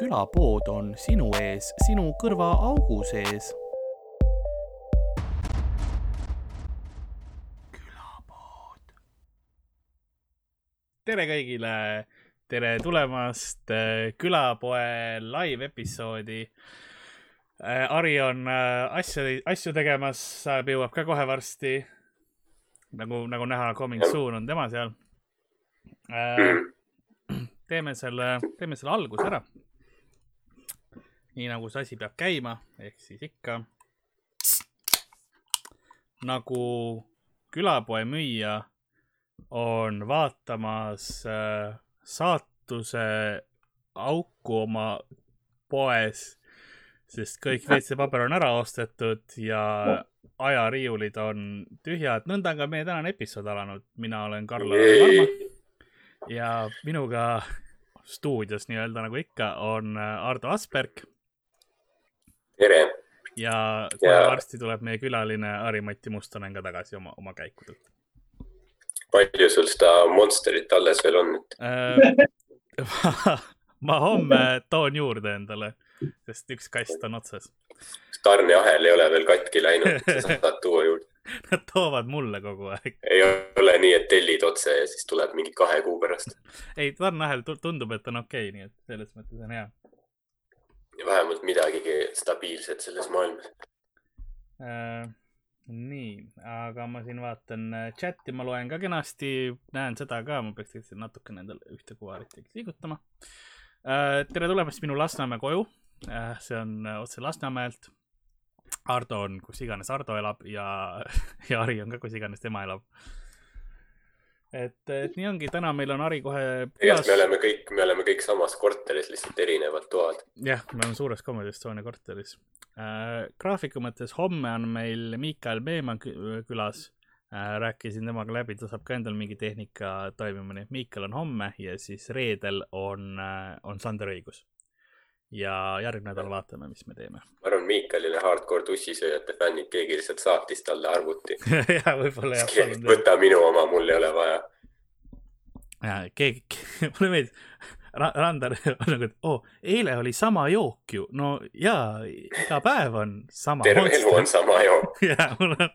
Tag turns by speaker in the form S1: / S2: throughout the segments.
S1: külapood on sinu ees, sinu kõrvaaugu sees. külapood. tere kõigile, tere tulemast äh, külapoe live episoodi. Ari on äh, asju, asju tegemas, jõuab ka kohe varsti. nagu, nagu näha, coming soon on tema seal teeme selle, teeme selle alguse ära. Nii nagu see asi peab käima, ehk siis ikka. nagu külapoe müüja on vaatamas äh, saatuse auku oma poes, sest kõik WC-paber on ära ostetud ja ajariiulid on tühjad. nõnda on ka meie tänane episood alanud. mina olen Karl Varma ja minuga stuudios nii-öelda nagu ikka on äh, Ardo Asperg.
S2: Tere!
S1: ja kohe ja... varsti tuleb meie külaline Harri-Mati Mustonen ka tagasi oma, oma käikudelt.
S2: palju sul seda Monsterit alles veel on
S1: äh, ma homme toon juurde endale, sest üks kast on otsas.
S2: tarneahel ei ole veel katki läinud, sa saad tuua juurde?
S1: Nad toovad mulle kogu aeg.
S2: ei ole nii, et tellid otse ja siis tuleb mingi kahe kuu pärast.
S1: ei, tarneahel tundub, et on okei okay,, nii et selles mõttes on hea.
S2: Ja vähemalt midagigi stabiilset selles maailmas
S1: äh,. nii, aga ma siin vaatan äh, chati, ma loen ka kenasti, näen seda ka, ma peaks lihtsalt natukene endale ühte kuvarit liigutama äh,. tere tulemast minu Lasnamäe koju äh,. see on äh, otse Lasnamäelt Ardo on, kus iganes Ardo elab ja, ja Ari on ka, kus iganes tema elab. Et, et nii ongi, täna meil on Ari kohe.
S2: jah, me oleme kõik, me oleme kõik samas korteris, lihtsalt erinevad toad.
S1: jah, me oleme suures Comedy Estonia korteris äh,. graafiku mõttes homme on meil Miikael Meeman külas äh,. rääkisin temaga läbi, ta saab ka endal mingi tehnika toimima, nii et Miikael on homme ja siis reedel on äh,, on Sander Õigus ja järgmine nädal vaatame, mis me teeme.
S2: ma arvan, Miichalile hardcore tussisööjate fännid, keegi lihtsalt saatis talle arvuti
S1: ja võib-olla jah.
S2: võta minu oma, mul ei ole vaja.
S1: ja keegi, mulle meeldib Ra, Randar on nagu, et oo oh,, eile oli sama jook ju, no jaa, iga päev on sama.
S2: terve monster. elu on sama jook
S1: jaa, mul on.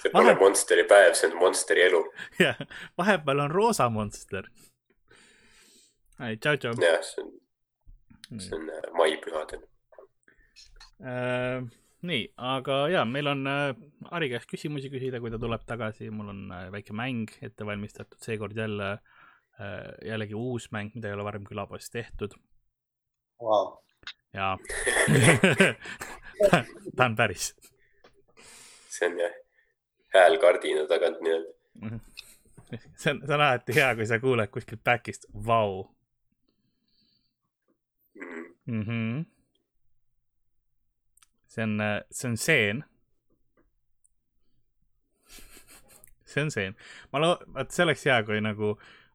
S2: see pole Vahe... Monsteri päev, see on Monsteri elu.
S1: jah, vahepeal on roosa Monster. tšau, tšau.
S2: jah, see on see on äh, maipühadel?
S1: Äh,. nii, aga ja, meil on äh, Ari käest küsimusi küsida, kui ta tuleb tagasi, mul on äh, väike mäng ette valmistatud, seekord jälle äh,, jällegi uus mäng, mida ei ole varem külapoes tehtud.
S3: Wow..
S1: ja ta on päris.
S2: see on jah, hääl kardina tagant nii-öelda.
S1: See on, see on alati hea, kui sa kuuled kuskilt back'ist, vau mm. -hmm. see on, see on seen. see on seen. ma loo-, vot see oleks hea, kui nagu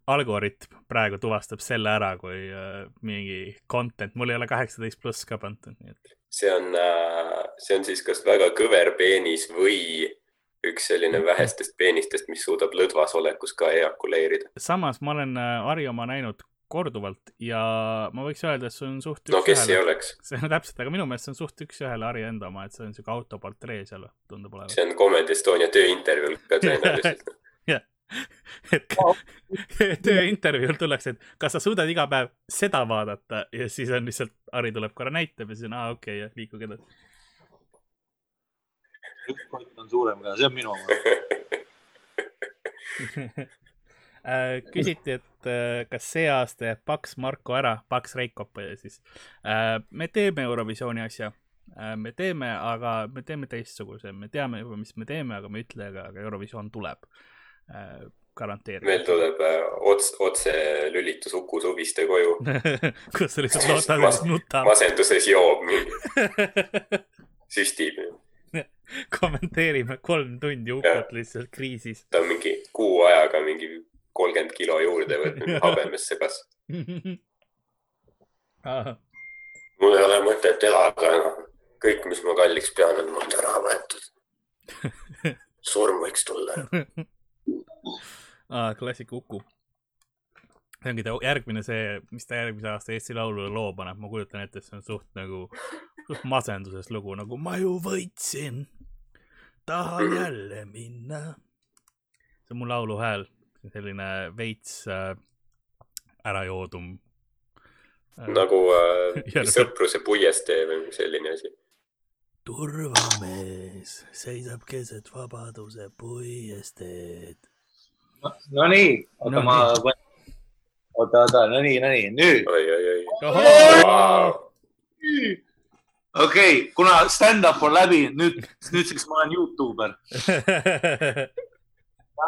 S1: algoritm praegu tuvastab selle ära kui äh, mingi content, mul ei ole kaheksateist pluss ka pandud, nii et.
S2: see on äh,, see on siis kas väga kõver peenis või üks selline vähestest peenistest, mis suudab lõdvas olekus ka eakuleerida.
S1: samas ma olen äh, Harri oma näinud korduvalt ja ma võiks öelda, et see on suht
S2: no kes ühele. ei oleks.
S1: see on täpselt, aga minu meelest see on suht üks-ühele Harri enda oma, et see on siuke autoportree seal tundub olevat.
S2: see on Comedy Estonia tööintervjuul ka tõenäoliselt
S1: jah, et tööintervjuul tullakse, et kas sa suudad iga päev seda vaadata ja siis on lihtsalt, Harri tuleb korra näitab ja siis on aa okei okay, ja liikuge edasi.
S3: üks kott on suurem ka, see on minu oma
S1: küsiti, et äh, kas see aasta jääb Paks Marko ära, Paks Reikop siis. Äh, me teeme Eurovisiooni asja, me teeme, aga me teeme teistsuguse, me teame juba, mis me teeme, aga me ei ütle, aga, Eurovisioon tuleb garanteeritud.
S2: meil tuleb ots, otselülitus Uku Suviste koju
S1: kus sa lihtsalt loodad, et nutab.
S2: masenduses joob mingi süstib
S1: kommenteerime kolm tundi Ukut lihtsalt kriisis.
S2: ta on mingi kuu ajaga mingi kolmkümmend kilo juurde võtnud, habemesse kasvanud mul ei ole mõtet elada enam. kõik, mis ma kalliks pean, on mult ära võetud. surm võiks tulla
S1: ah,. klassik Uku. see ongi ta järgmine see, mis ta järgmise aasta Eesti Laulule loo paneb, ma kujutan ette, et see on suht nagu, suht masenduses lugu, nagu ma ju võitsin, tahan jälle minna. see on mu lauluhääl, selline veits äh, ärajoodum äh,.
S2: nagu äh, sõpruse puiestee või selline asi.
S1: turvamees seisab keset vabaduse puiesteed.
S3: Nonii, oota
S1: No
S3: ma, oota, oota, no nii, no nii, nüüd.
S2: oi, oi, oi.
S3: Okei okay,, kuna stand-up on läbi, nüüd, nüüdseks ma olen Youtuber.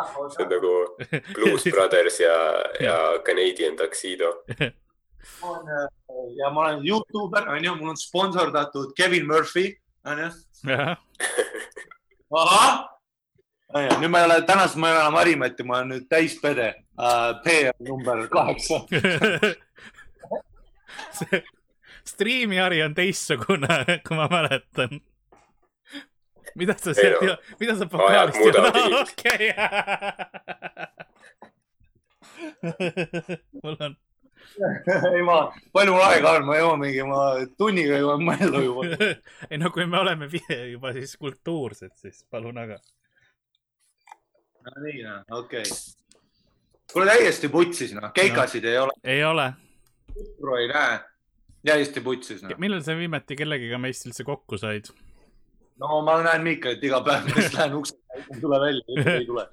S2: see on nagu Blues Brothers ja, ja Canadian Tuxedo.
S3: ja ma olen Youtuber, onju, mul on sponsordatud Kevin Murphy, onju. ahah, nüüd ma ei ole, tänasest ma ei ole enam Harimati, ma olen nüüd täispede uh,. P on number kaheksa.
S1: see striimihari on teistsugune, kui ma mäletan. Mida sa
S2: Ei
S1: sealt
S2: no,,
S1: mida sa
S2: ajad muudavad inimest.
S1: okei. mul on,
S3: ei ma, palju mul aega on, ma jõuan mingi, ma tunniga jõuan mõelda juba.
S1: ei no kui me oleme juba siis kultuursed, siis palun aga.
S3: no nii, okei okay.. kuule täiesti putsis noh, keikasid no. ei ole,
S1: ei ole.
S3: sõpru ei näe. täiesti putsis noh.
S1: millal sa viimati kellegiga meist üldse kokku said?
S3: No ma näen Miikalit iga päev, just lähen ukse taha, ei tule välja, ei tule.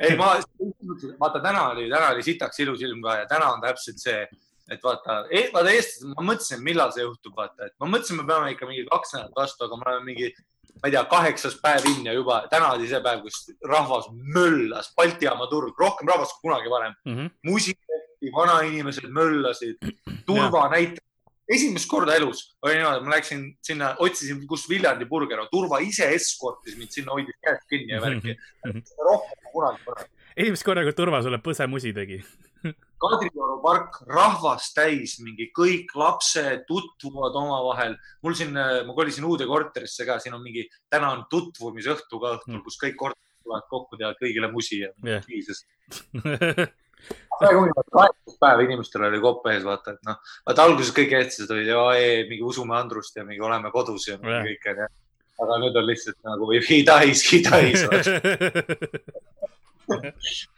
S3: ei, ma, vaata täna oli, täna oli sitaks ilus ilm ka ja täna on täpselt see, et vaata, vaata eestlased, ma mõtlesin, millal see juhtub, vaata, et ma mõtlesin, me peame ikka mingi kaks nädalat vastu, aga me oleme mingi, ma ei tea, kaheksas päev in ja juba täna oli see päev, kus rahvas möllas, Balti jaama turg, rohkem rahvast kui kunagi varem.
S1: Mhm.
S3: musikati, vanainimesed möllasid, turvanäitajad. Esimest korda elus oli niimoodi, ma läksin sinna, otsisin, kus Viljandi burger on, turva ise eskortis mind sinna, hoidis käest kinni ja värki. rohkem kui kunagi varem.
S1: esimest korda, kui Turva sulle põsemusi tegi.
S3: Kadrioru park, rahvast täis, mingi kõik lapsed tutvuvad omavahel. mul siin, ma kolisin uude korterisse ka, siin on mingi, täna on tutvumisõhtu ka õhtul, kus kõik korterid tulevad kokku, teevad kõigile musi ja yeah.. väga huvitav, kaheksas päev inimestel oli kopp ees, vaata, et noh, vaata alguses kõik eestlased olid mingi usume Andrust ja mingi oleme kodus ja mingi kõik onju. aga nüüd on lihtsalt nagu he dies, he dies,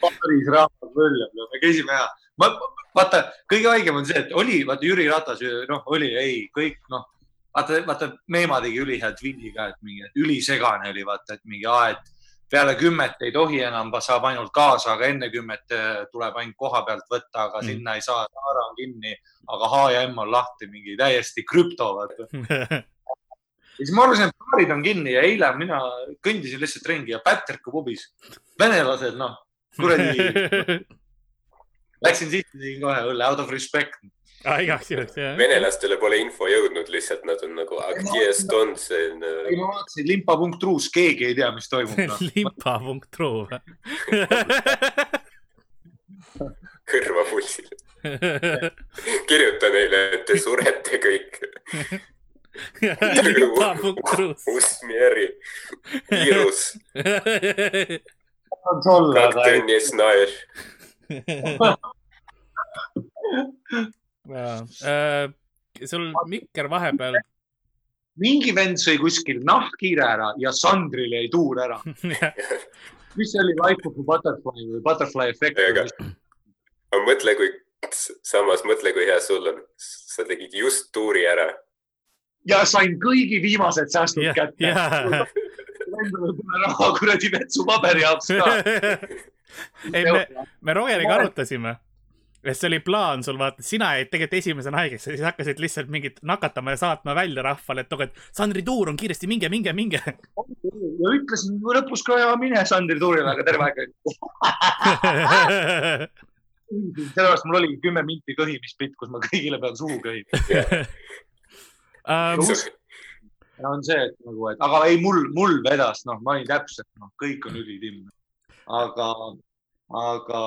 S3: Paaris rahvas möllab ja me käisime ja ma, vaata, kõige haigem on see, et oli, vaata Jüri Ratas, noh, oli, ei, kõik noh, vaata, vaata Meemaa tegi ülihea tweet'i ka, et mingi ülisegane oli, vaata, et mingi aa, et peale kümmet ei tohi enam, saab ainult kaasa, aga enne kümmet eh, tuleb ainult koha pealt võtta, aga
S1: Mm.
S3: sinna ei saa, Taara on kinni, aga H ja M on lahti, mingi täiesti krüpto, ja siis ma arvasin, et baarid on kinni ja eile mina kõndisin lihtsalt ringi ja Pätrika pubis, venelased, noh, kuradi, läksin sisse, tegin kohe õlle out of respect
S1: Ah, igaks juhuks , jah .
S2: venelastele pole info jõudnud , lihtsalt nad on nagu , где стон see on
S3: ei , ma vaatasin limpa.truus , keegi ei tea , mis toimub no. .
S1: limpa.ru või ?
S2: kõrva pulsil . kirjuta neile , et te surete kõik .
S1: limpa.ru-s .
S2: Usmieri , viirus ,
S3: olla ,
S2: как ты не знаешь .
S1: Äh, sul mikker vahepeal.
S3: mingi vend sõi kuskil nahkhiire ära ja Sandril jäi tuur ära. mis see oli, Life of a Butterfly või Butterfly efekt
S2: Aga-? mõtle, kui, samas mõtle, kui hea sul on. sa tegid just tuuri ära.
S3: ja sain kõigi viimased säästud
S1: jah,
S3: kätte.
S1: jah.
S3: Endale pole raha kuradi vetsupaberi jaoks ka.
S1: ei, me, me Rogeriga arutasime, et see oli plaan sul vaata, sina jäid tegelikult esimesena haigeks ja siis hakkasid lihtsalt mingit nakatama ja saatma välja rahvale, et et Sandri tuur on kiiresti, minge, minge, minge.
S3: ja ütlesin lõpus ka ja mine Sandri tuurile, aga terve aeg. sellepärast mul oligi kümme minti kõhimisbitt, kus ma kõigile pean suhu köhima.
S1: Um,
S3: ja on see, et nagu, et aga ei, mul, mul vedas, noh, ma olin täpselt, noh, kõik on ülitimm. aga, aga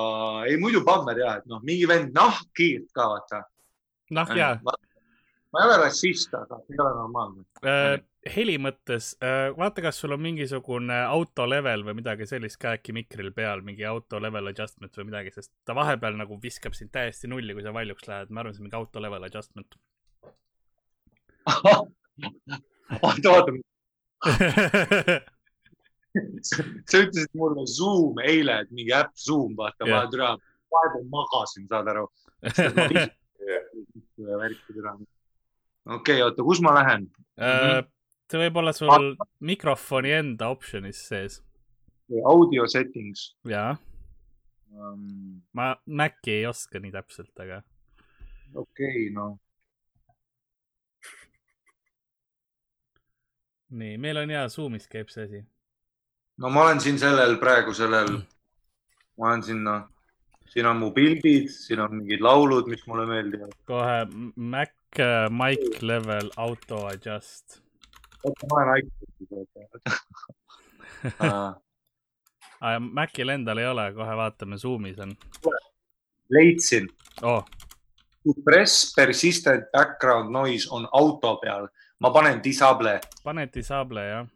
S3: ei muidu bammer jah, et noh, mingi vend nahkhiirt ka vaata.
S1: noh, ja,
S3: ma ei ole rassist, aga ei ole normaalne.
S1: äh,. heli mõttes äh,, vaata, kas sul on mingisugune auto level või midagi sellist ka äkki mikril peal, mingi auto level adjustment või midagi, sest ta vahepeal nagu viskab sind täiesti nulli, kui sa valjuks lähed. ma arvan, see on mingi auto level adjustment.
S3: oota, oota, sa ütlesid mulle Zoom eile, et mingi äpp Zoom, vaata, ma
S1: Jah.
S3: türa, vahepeal magasin, saad aru. värki türa. okei, oota, kus ma lähen?
S1: Äh, see võib olla sul mikrofoni enda option'is sees.
S3: audio settings
S1: jaa,
S3: um,.
S1: ma Maci ei oska nii täpselt, aga
S3: okei okay,, no
S1: nii, meil on hea Zoom'is käib see asi.
S3: No ma olen siin sellel praegu sellel, ma olen sinna, siin on mu pildid, siin on mingid laulud, mis mulle meeldivad.
S1: kohe Mac äh, mic level auto adjust.
S3: ma olen iPhone'is.
S1: Macil endal ei ole, kohe vaatame, Zoom'is on
S3: leidsin,
S1: oh,.
S3: suppress persistent background noise on auto peal, ma panen disable.
S1: pane disable jah.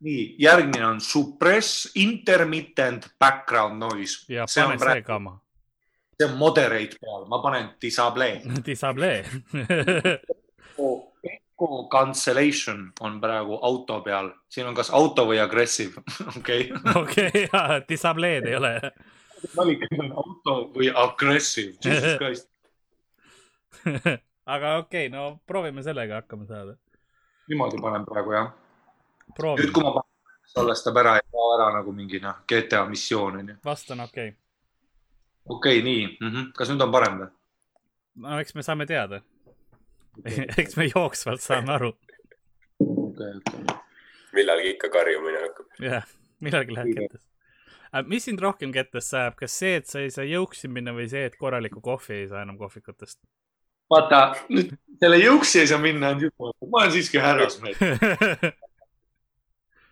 S3: nii, järgmine on suppress intermittent background noise.
S1: ja
S3: see
S1: pane
S3: on
S1: see kama.
S3: see on moderate peal, ma panen disable.
S1: disable.
S3: Echo cancellation on praegu auto peal, siin on kas auto või aggressive, okei.
S1: okei, disable'd ei ole.
S3: valik on auto või aggressive, jesus christ.
S1: aga okei okay,, no proovime sellega hakkama saada.
S3: niimoodi panen praegu jah. nüüd,
S1: proovime,
S3: kui ma panen, salvestab ära ja kao ära nagu mingi noh, GTA missioon onju.
S1: vastan okei okay..
S3: okei okay,, nii mm, -hmm. kas nüüd on parem või?
S1: no eks me saame teada. eks me jooksvalt saame aru.
S3: okei, okei.
S2: millalgi ikka karjumine hakkab.
S1: jah, millalgi läheb
S3: Õige.
S1: kettes. mis sind rohkem kettesse ajab, kas see, et sa ei saa jõuksi minna või see, et korralikku kohvi ei saa enam kohvikutest?
S3: vaata, nüüd selle jõuksi ei saa minna, on juba, ma olen siiski härrasmees.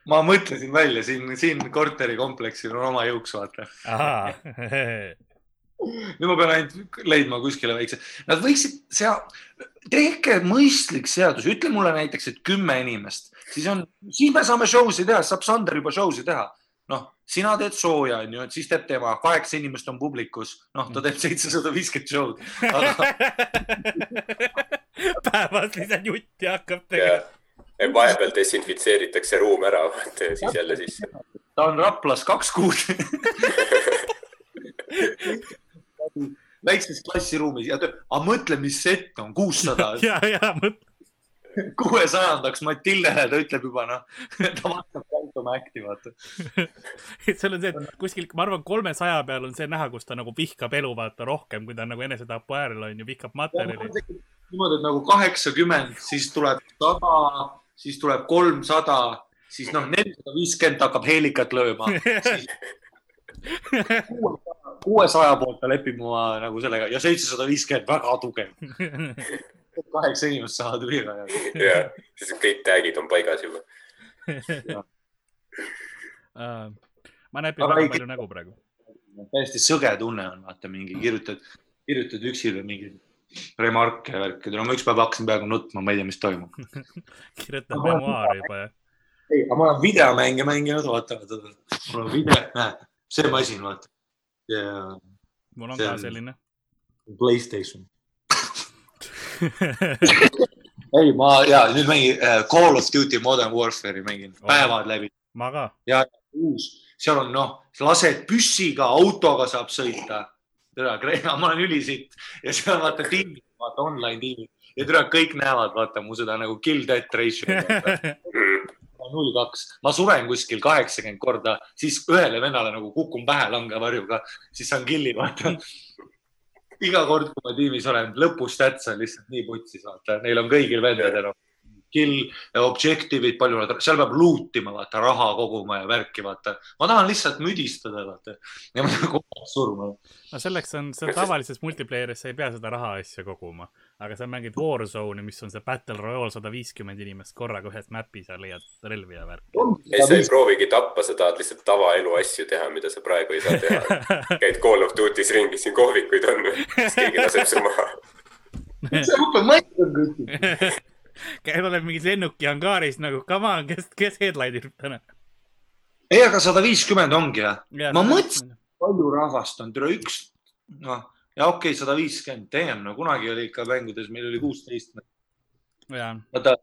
S3: ma mõtlesin välja siin, siin korterikompleksil on oma jõuks, vaata. nüüd ma pean ainult leidma kuskile väikse, nad võiksid sea-, tehke mõistlik seadus, ütle mulle näiteks, et kümme inimest, siis on, siis me saame show si teha, saab Sander juba show si teha. noh, sina teed sooja, onju, et siis teeb tema, kaheksa inimest on publikus, noh, ta teeb seitsesada viiskümmend show'd.
S1: päevas lisad jutti hakkab tegema.
S2: ja vahepeal desinfitseeritakse ruum ära, vaata ja siis jälle sisse.
S3: ta on Raplas kaks kuud väikses klassiruumis ja aga mõtle, mis sett on, kuussada,
S1: ja, ja mõtle,
S3: kuuesajandaks Matildele ta ütleb juba noh, ta vaatab oma act'i vaata.
S1: seal on see, et kuskil, ma arvan, kolmesaja peal on see näha, kus ta nagu vihkab elu vaata rohkem, kui ta on nagu enesetapu äärel on ju, vihkab materjali.
S3: niimoodi, et nagu kaheksakümmend, siis tuleb sada, siis tuleb kolmsada, siis noh, nelisada viiskümmend hakkab heelikat lööma. kuuesaja poolt ta lepib oma nagu sellega ja seitsesada viiskümmend väga tugev. kaheksa inimest saavad viina ja
S2: siis kõik tag'id on paigas juba.
S1: ma näpin väga palju nägu praegu.
S3: täiesti sõge tunne on, vaata mingi kirjutad, kirjutad üksile mingi remarke ja värke. no ma ükspäev hakkasin peaaegu nutma, ma ei tea, mis toimub.
S1: kirjutab memuaari juba jah.
S3: ei, aga ma olen videomänge mänginud, vaata, vaata, mul on video, näe, see masin, vaata. ja
S1: mul on
S3: See
S1: ka
S3: on-
S1: selline.
S3: Playstation. ei, ma ja nüüd mängin äh, Call of Duty Modern Warfare'i mängin
S1: Oh.
S3: päevad läbi,
S1: ma ka.
S3: uus, seal on noh, lased püssiga, autoga saab sõita. Tere, ma olen ülisitt ja seal on vaata tiimid, vaata online tiimid ja tere, kõik näevad, vaata mu seda nagu kill death ratio'i. null kaks, ma suren kuskil kaheksakümmend korda, siis ühele vennale nagu kukun pähe langevarjuga, siis saan kill'i, vaata. iga kord, kui ma tiimis olen, lõpus stats on lihtsalt nii putsis, vaata, neil on kõigil vendadel on kill, objective'id, palju nad, seal peab loot ima, vaata, raha koguma ja värki, vaata. ma tahan lihtsalt müdistada, vaata. ja ma tahan kogu aeg surma.
S1: no selleks on, see on tavalises multiplayer'is, sa ei pea seda raha asja koguma. aga sa mängid Warzone'i, mis on see Battle Royale sada viiskümmend inimest korraga ühes map'is ja leiad relvi ja värki.
S2: ei, sa ei proovigi tappa, sa tahad lihtsalt tavaelu asju teha, mida sa praegu ei saa teha. käid Call of Duty's ringi, siin kohvikuid on, siis keegi laseb su maha.
S3: see õppe matt on kõik.
S1: käib oleb mingis lennuki angaaris nagu, come on, kes, kes headline'ib täna?
S3: ei, aga sada viiskümmend ongi jah. Ma mõtlesin-. palju rahvast on, tere üks, noh, ja okei okay,, sada viiskümmend, damn, no kunagi oli ikka mängudes, meil oli kuusteist. vaata.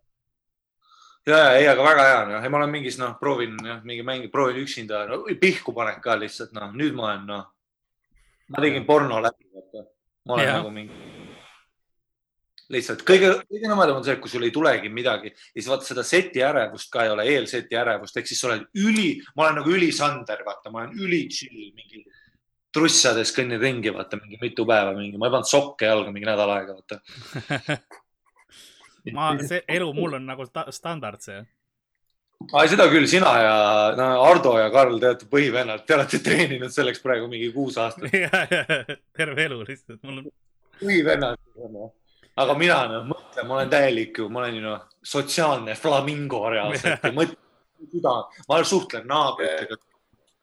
S3: ja, ja ei, aga väga hea, noh, ma olen mingis, noh, proovin jah, mingi mäng, proovin üksinda no,, pihku panen ka lihtsalt, noh, nüüd ma olen, noh, ma tegin porno läbi, vaata. ma olen ja. nagu mingi, lihtsalt kõige, kõige nõmedam on see, et kui sul ei tulegi midagi ja siis vaata seda seti ärevust ka ei ole, eelseti ärevust, ehk siis sa oled üli, ma olen nagu ülisander, vaata, ma olen üli chill, mingi trussades kõnnin ringi, vaata mingi mitu päeva, mingi, ma ei pannud sokke jalga mingi nädal aega, vaata.
S1: ma, see elu mul on nagu sta- standard see.
S3: ai, seda küll, sina ja no, Ardo ja Karl, te olete põhivennad, te olete treeninud selleks praegu mingi kuus aastat.
S1: terve elu lihtsalt, mul on,
S3: põhivennad. Aga mina noh, mõtlen, ma olen täielik ju, ma olen ju noh, sotsiaalne flamingo reaalselt, ei mõtle, süda, ma suhtlen naabritega,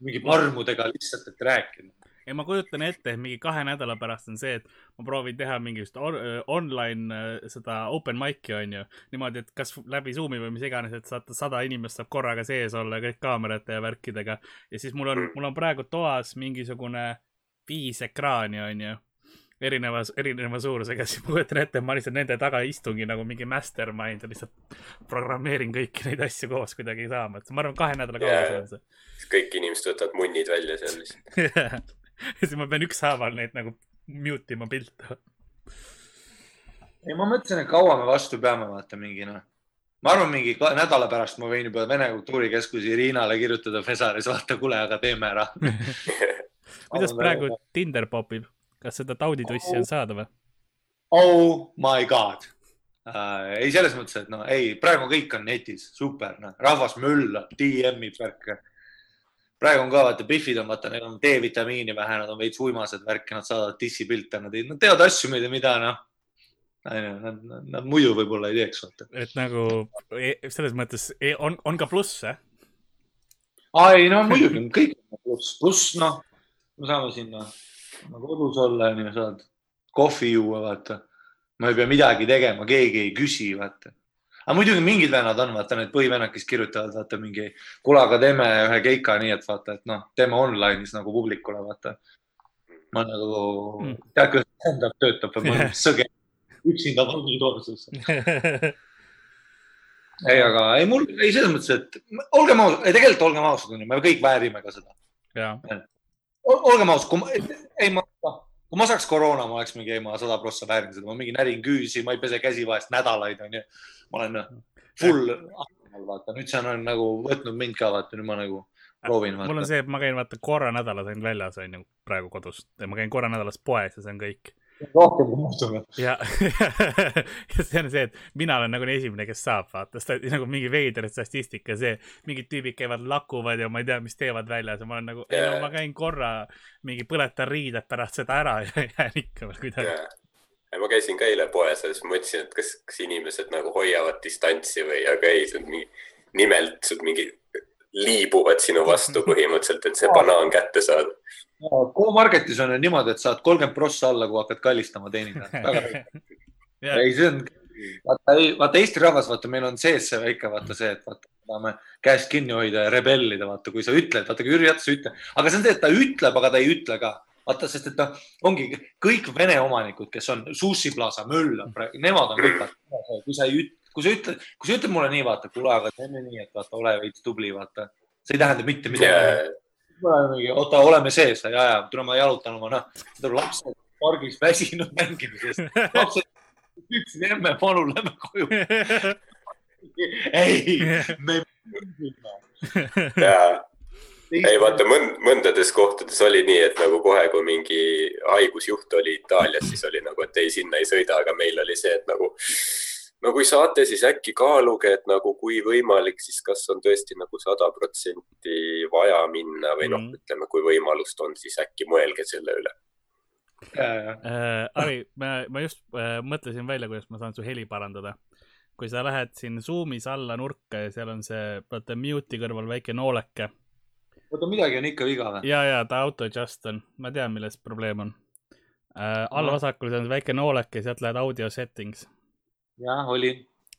S3: mingi parmudega lihtsalt, et rääkida.
S1: ei ma kujutan ette, et mingi kahe nädala pärast on see, et ma proovin teha mingit on, online seda open mic'i onju. niimoodi, et kas läbi Zoom'i või mis iganes, et saate sada inimest saab korraga sees olla kõik kaamerate ja värkidega. ja siis mul on, mul on praegu toas mingisugune viis ekraani onju erinevas, erineva suurusega, siis ma kujutan ette, et ma lihtsalt nende taga istungi nagu mingi mastermind ja lihtsalt programmeerin kõiki neid asju koos kuidagi saama, et ma arvan, kahe nädala
S2: Jaa,
S1: kaugus on see.
S2: kõik inimesed võtavad munnid välja seal lihtsalt.
S1: ja siis ma pean ükshaaval neid nagu mute ima pilte.
S3: ei, ma mõtlesin, et kaua me vastu peame, vaata mingi noh. ma arvan, mingi nädala pärast ma võin juba Vene Kultuurikeskuse Irinale kirjutada Fesaris, vaata, kuule, aga teeme ära.
S1: kuidas praegu Tinder popib, kas seda tauditussi on saada või?
S3: Oh my god äh,. ei, selles mõttes, et no ei, praegu kõik on netis, super, noh, rahvas möllab, DM-ib värke. praegu on ka vaata, Biffid on vaata, neil on D-vitamiini vähe, nad on veits uimased värke, nad saadavad dissipilte, nad ei, nad teevad asju, mida, mida noh, nad, nad, nad muidu võib-olla ei teeks, vaata.
S1: et nagu e- selles mõttes e- on, on ka plusse.
S3: aa ei no muidugi, kõik on pluss, pluss noh, me saame sinna no, kodus olla, onju, saad kohvi juua, vaata. ma ei pea midagi tegema, keegi ei küsi, vaata. aga muidugi mingid vennad on, vaata need põhivennad, kes kirjutavad, vaata mingi, kuule, aga teeme ühe keika nii, et vaata, et noh, teeme online'is nagu publikule, vaata. ma nagu
S1: Mm.
S3: tead, kuidas stand-up töötab, ma olen sõge, üksinda vangitoorsus. ei, aga ei mul, ei selles mõttes, et olgem ausad, tegelikult olgem ausad, me kõik väärime ka seda. Olgem ausad, ei ma, kui ma saaks koroona, ma oleks mingi, ei ma sada prossa väärin seda, ma mingi närin küüsi, ma ei pese käsi vahest nädalaid, onju. ma olen noh, full, vaata nüüd see on nagu võtnud mind ka, vaata nüüd ma nagu proovin.
S1: mul on see, et ma käin vaata korra nädalas ainult väljas onju praegu kodust ja ma käin korra nädalas poes ja see on kõik.
S3: Rohkem kui muutub.
S1: ja, ja see on see, et mina olen nagu esimene, kes saab vaata, nagu mingi veider statistika, see, mingid tüübid käivad, lakuvad ja ma ei tea, mis teevad väljas ja ma olen nagu, ei no ma käin korra mingi põletan riided pärast seda ära ja jään ikka veel kuidagi.
S2: ma käisin ka eile poes ja siis mõtlesin, et kas, kas inimesed nagu hoiavad distantsi või, aga ei, see on mingi, nimelt mingi liibuvad sinu vastu põhimõtteliselt, et see banaan kätte saada.
S3: Go-Marketis on ju niimoodi, et saad kolmkümmend prossa alla, kui hakkad kallistama teenindajat. ei, see on, vaata, ei, vaata Eesti rahvas, vaata, meil on sees see väike, vaata see, et vaata, tahame käest kinni hoida ja rebellida, vaata, kui sa ütled, vaata, kui Jüri Ratas ütleb, aga see on see, et ta ütleb, aga ta ei ütle ka. vaata, sest et noh, ongi kõik Vene omanikud, kes on Sushi Plaza möllab praegu, nemad on kõik, kui sa ei ütle, kui sa ütled, kui sa ütled mulle nii, vaata, kuule, aga teeme nii, et vaata, ole veits tubli, vaata, see ei tähenda mitte midagi. oota, oleme sees ja, ja tule ma jalutan oma, noh, tuleb lapsed pargis väsinud mängimisest. lapsed ütlesid emme, palun lähme koju. ei, me.
S2: ja ei vaata, mõnd-, mõndades kohtades oli nii, et nagu kohe, kui mingi haigusjuht oli Itaalias, siis oli nagu, et ei, sinna ei sõida, aga meil oli see, et nagu no kui saate, siis äkki kaaluge, et nagu kui võimalik, siis kas on tõesti nagu sada protsenti vaja minna või noh
S1: Mhm.,
S2: ütleme, kui võimalust on, siis äkki mõelge selle üle.
S1: Äh, Ari, ma, ma just äh, mõtlesin välja, kuidas ma saan su heli parandada. kui sa lähed siin Zoom'is alla nurka ja seal on see, vaata mute'i kõrval väike nooleke
S3: oota, midagi on ikka viga või?
S1: ja, ja ta auto adjust on, ma tean, milles probleem on. äh,. all vasakul on väike noolek ja sealt lähed audio settings.
S3: jah, oli.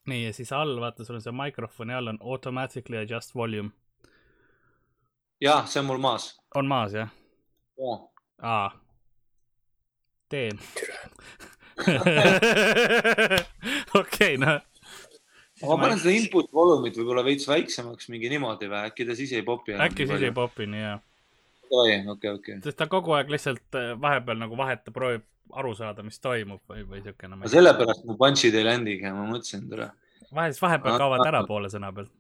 S1: nii, ja siis all, vaata, sul on see mikrofoni all on automatically adjust volume.
S3: jah, see on mul maas.
S1: on maas, jah? aa. teen. okei, noh.
S3: ma panen seda input volumit võib-olla veits väiksemaks mingi niimoodi või äkki ta siis ei popi?
S1: äkki siis ei. popi nii hea.
S3: okei, okei.
S1: sest ta kogu aeg lihtsalt äh, vahepeal nagu vahetab, proovib aru saada, mis toimub või, või siukene.
S3: sellepärast mu punch'id ei landigi, ma mõtlesin tere.
S1: vahel, vahepeal kaovad ära poole sõna pealt.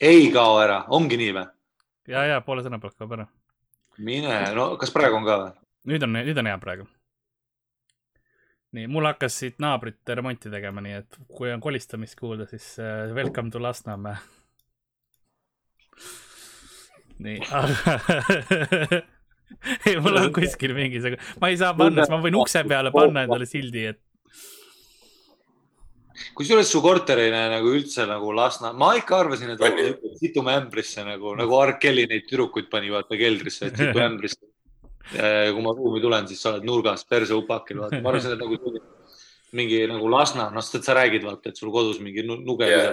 S3: ei kao ära, ongi nii või?
S1: ja, ja poole sõna pealt kaob ära.
S3: mine, no kas praegu on ka või?
S1: nüüd on, nüüd on hea praegu. nii, mul hakkas siit naabrit remonti tegema, nii et kui on kolistamist kuulda, siis uh, welcome to Lasnamäe. Nii, ei, mul on kuskil mingisugune, ma ei saa panna, ma võin ukse peale panna endale sildi, et
S3: kusjuures su korter ei näe nagu üldse nagu Lasna, ma ikka arvasin, et situme ämbrisse nagu, nagu R Kelly neid tüdrukuid pani vaata keldrisse, et situ ämbrisse. kui ma ruumi tulen, siis sa oled nurgas perse upakil, vaata, ma arvasin, et nagu mingi nagu Lasna, noh, sest et sa räägid, vaata, et sul kodus mingi nu- nuge
S2: Jaa.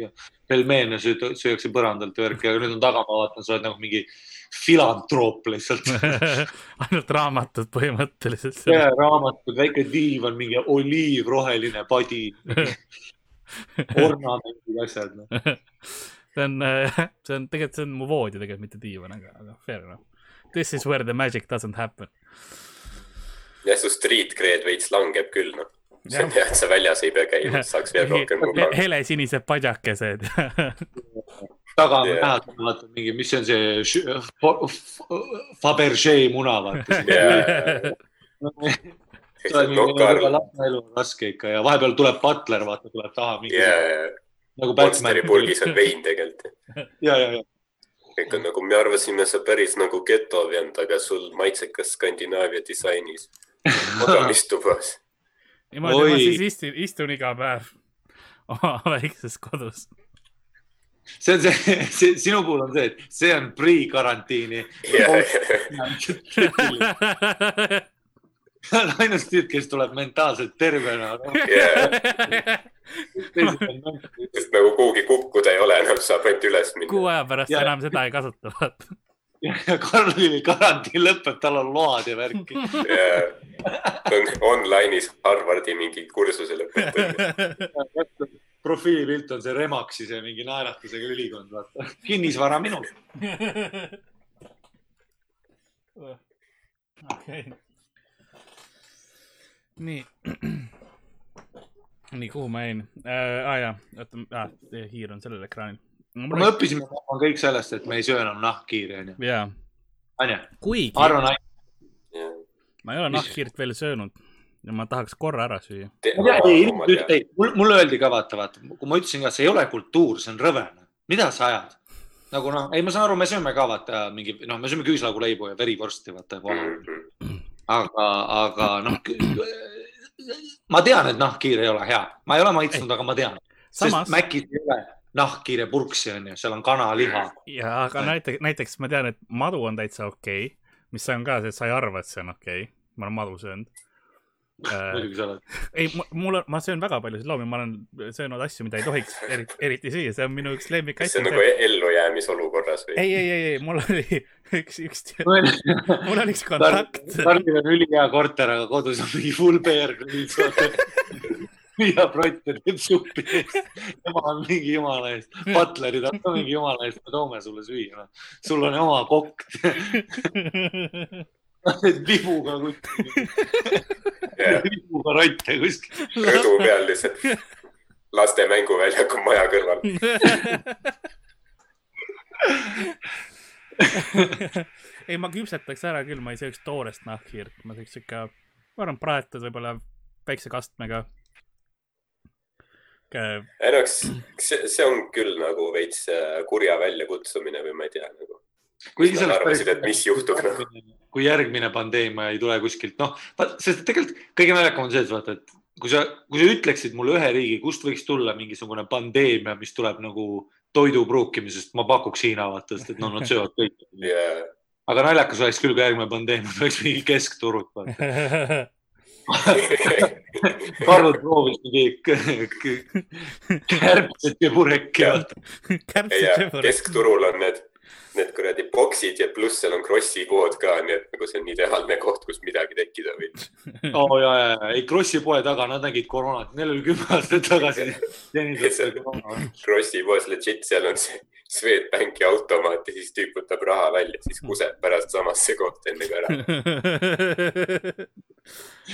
S3: yeah.. pelmeene süüakse põrandalt ja värk, aga nüüd on taga, ma vaatan, sa oled nagu mingi filantroop lihtsalt.
S1: ainult raamatud põhimõtteliselt.
S3: raamatud, väike diivan, mingi oliivroheline padi, ornamendid, asjad no..
S1: see on, see on tegelikult, see on mu voodi tegelikult, mitte diivan, aga, aga fair enough. This is where the magic doesn't happen.
S2: jah, su street cred veits langeb küll, noh. see on hea, et sa väljas ei pea käima, saaks veel rohkem kuulata.
S1: helesinised padjakesed.
S3: taga on
S2: Jaa.
S3: näha, vaata mingi, mis see on see Fabergé muna, vaata. sa oled mingi
S2: Nokar,
S3: lapse elu on raske ikka ja vahepeal tuleb butler, vaata, tuleb taha mingi
S2: yeah.
S3: nagu Batman
S2: Monsteri. purgis on vein tegelikult.
S3: ja, ja, ja.
S2: kõik on nagu, me arvasime, sa päris nagu geto vend, aga sul maitsekas Skandinaavia disainis. magamistubas.
S1: Niimoodi ma siis istun, istun iga päev oma väikses kodus.
S3: see on see, see, sinu puhul on see, et see on pre-karantiini. on ainus tüüp, kes tuleb mentaalselt tervena no,.
S2: sest nagu kuhugi kukkuda ei ole enam, saab ainult üles minna.
S1: kuu aja pärast
S3: Ja-
S1: enam seda ei kasuta, vaata.
S3: ja Karlil karantiin lõpeb, tal on load ja värki.
S2: ta on online'is Harvardi mingi kursuse lõpetanud.
S3: profiilipilt on see Remaxi see mingi naeratusega ülikond, vaata. kinnisvara minul.
S1: okei. nii. nii, kuhu ma jäin äh,? aa jaa, oota ah,, hiir on sellel ekraanil.
S3: Me õppisime ma arvan, kõik sellest, et me ei söö enam nahkhiiri, onju.
S1: jaa,
S3: onju,
S1: kuigi
S3: ma arvan,
S1: ma ei ole nahkhiirt veel söönud ja ma tahaks korra ära süüa.
S3: mulle öeldi ka, vaata, vaata, kui ma ütlesin ka, see ei ole kultuur, see on rõve. mida sa ajad? nagu noh, ei, ma saan aru, me sööme ka vaata mingi, noh, me sööme küüslauguleibu ja verivorsti, vaata aga, aga noh, ma tean, et nahkhiir ei ole hea, ma ei ole maitsnud, aga ma tean,
S1: samas
S3: sest, Mäkis ei ole nahkhiire purksi onju, seal on kanaliha.
S1: ja aga näiteks, näiteks ma tean, et madu on täitsa okei okay,, mis on ka see, et sa ei arva, et see on okei okay.. ma olen madu söönud äh,.
S3: muidugi sa oled.
S1: ei, mul on, ma söön väga paljusid loomi, ma olen söönud asju, mida ei tohiks eriti, eriti süüa, see on minu üks
S2: see
S1: lemmikasju
S2: on. nagu ellujäämisolukorras või?
S1: ei, ei, ei, ei, mul oli üks, üks, mul oli üks kontakt.
S3: Karlil on ülihea korter, aga kodus on mingi full bear viia protte teeb suppi. ema on mingi jumala eest, butlerid on ka mingi jumala eest, me toome sulle süüa. sul on oma kokk, libuga kuskil, libuga rotte kuskil.
S2: rõdu peal lihtsalt laste mänguväljaku maja kõrval.
S1: ei, ma küpsetaks ära küll, ma ei sööks toorest nahkhiirt, ma sööks ikka, ma arvan, praetud võib-olla väikse kastmega.
S2: Ei no eks see, see on küll nagu veits äh, kurja väljakutsumine või ma ei tea nagu.
S3: kuigi
S2: Nad arvasid, et mis juhtub, noh.
S3: kui järgmine pandeemia ei tule kuskilt, noh, sest tegelikult kõige naljakam on see, et vaata, et kui sa, kui sa ütleksid mulle ühe riigi, kust võiks tulla mingisugune pandeemia, mis tuleb nagu toidu pruukimisest, ma pakuks Hiina, vaata, sest et no nad söövad kõike.
S2: ja
S3: aga naljakas oleks küll, kui järgmine pandeemia oleks mingi keskturud. Karl proovis mingi k- k- kärbsed ja pureki.
S2: ei, ja keskturul on need, need kuradi boksid ja pluss seal on Krossi kood ka, nii et nagu see on ideaalne koht, kus midagi tekkida võib.
S3: oo oh, ja, ja, ja, ei Krossi poe taga, nad nägid koroonat, neil oli kümme aastat tagasi.
S2: Krossi poes legit, seal on see Swedbanki automaat ja siis tüüp võtab raha välja, siis kuseb pärast samasse kohta enne kui ära.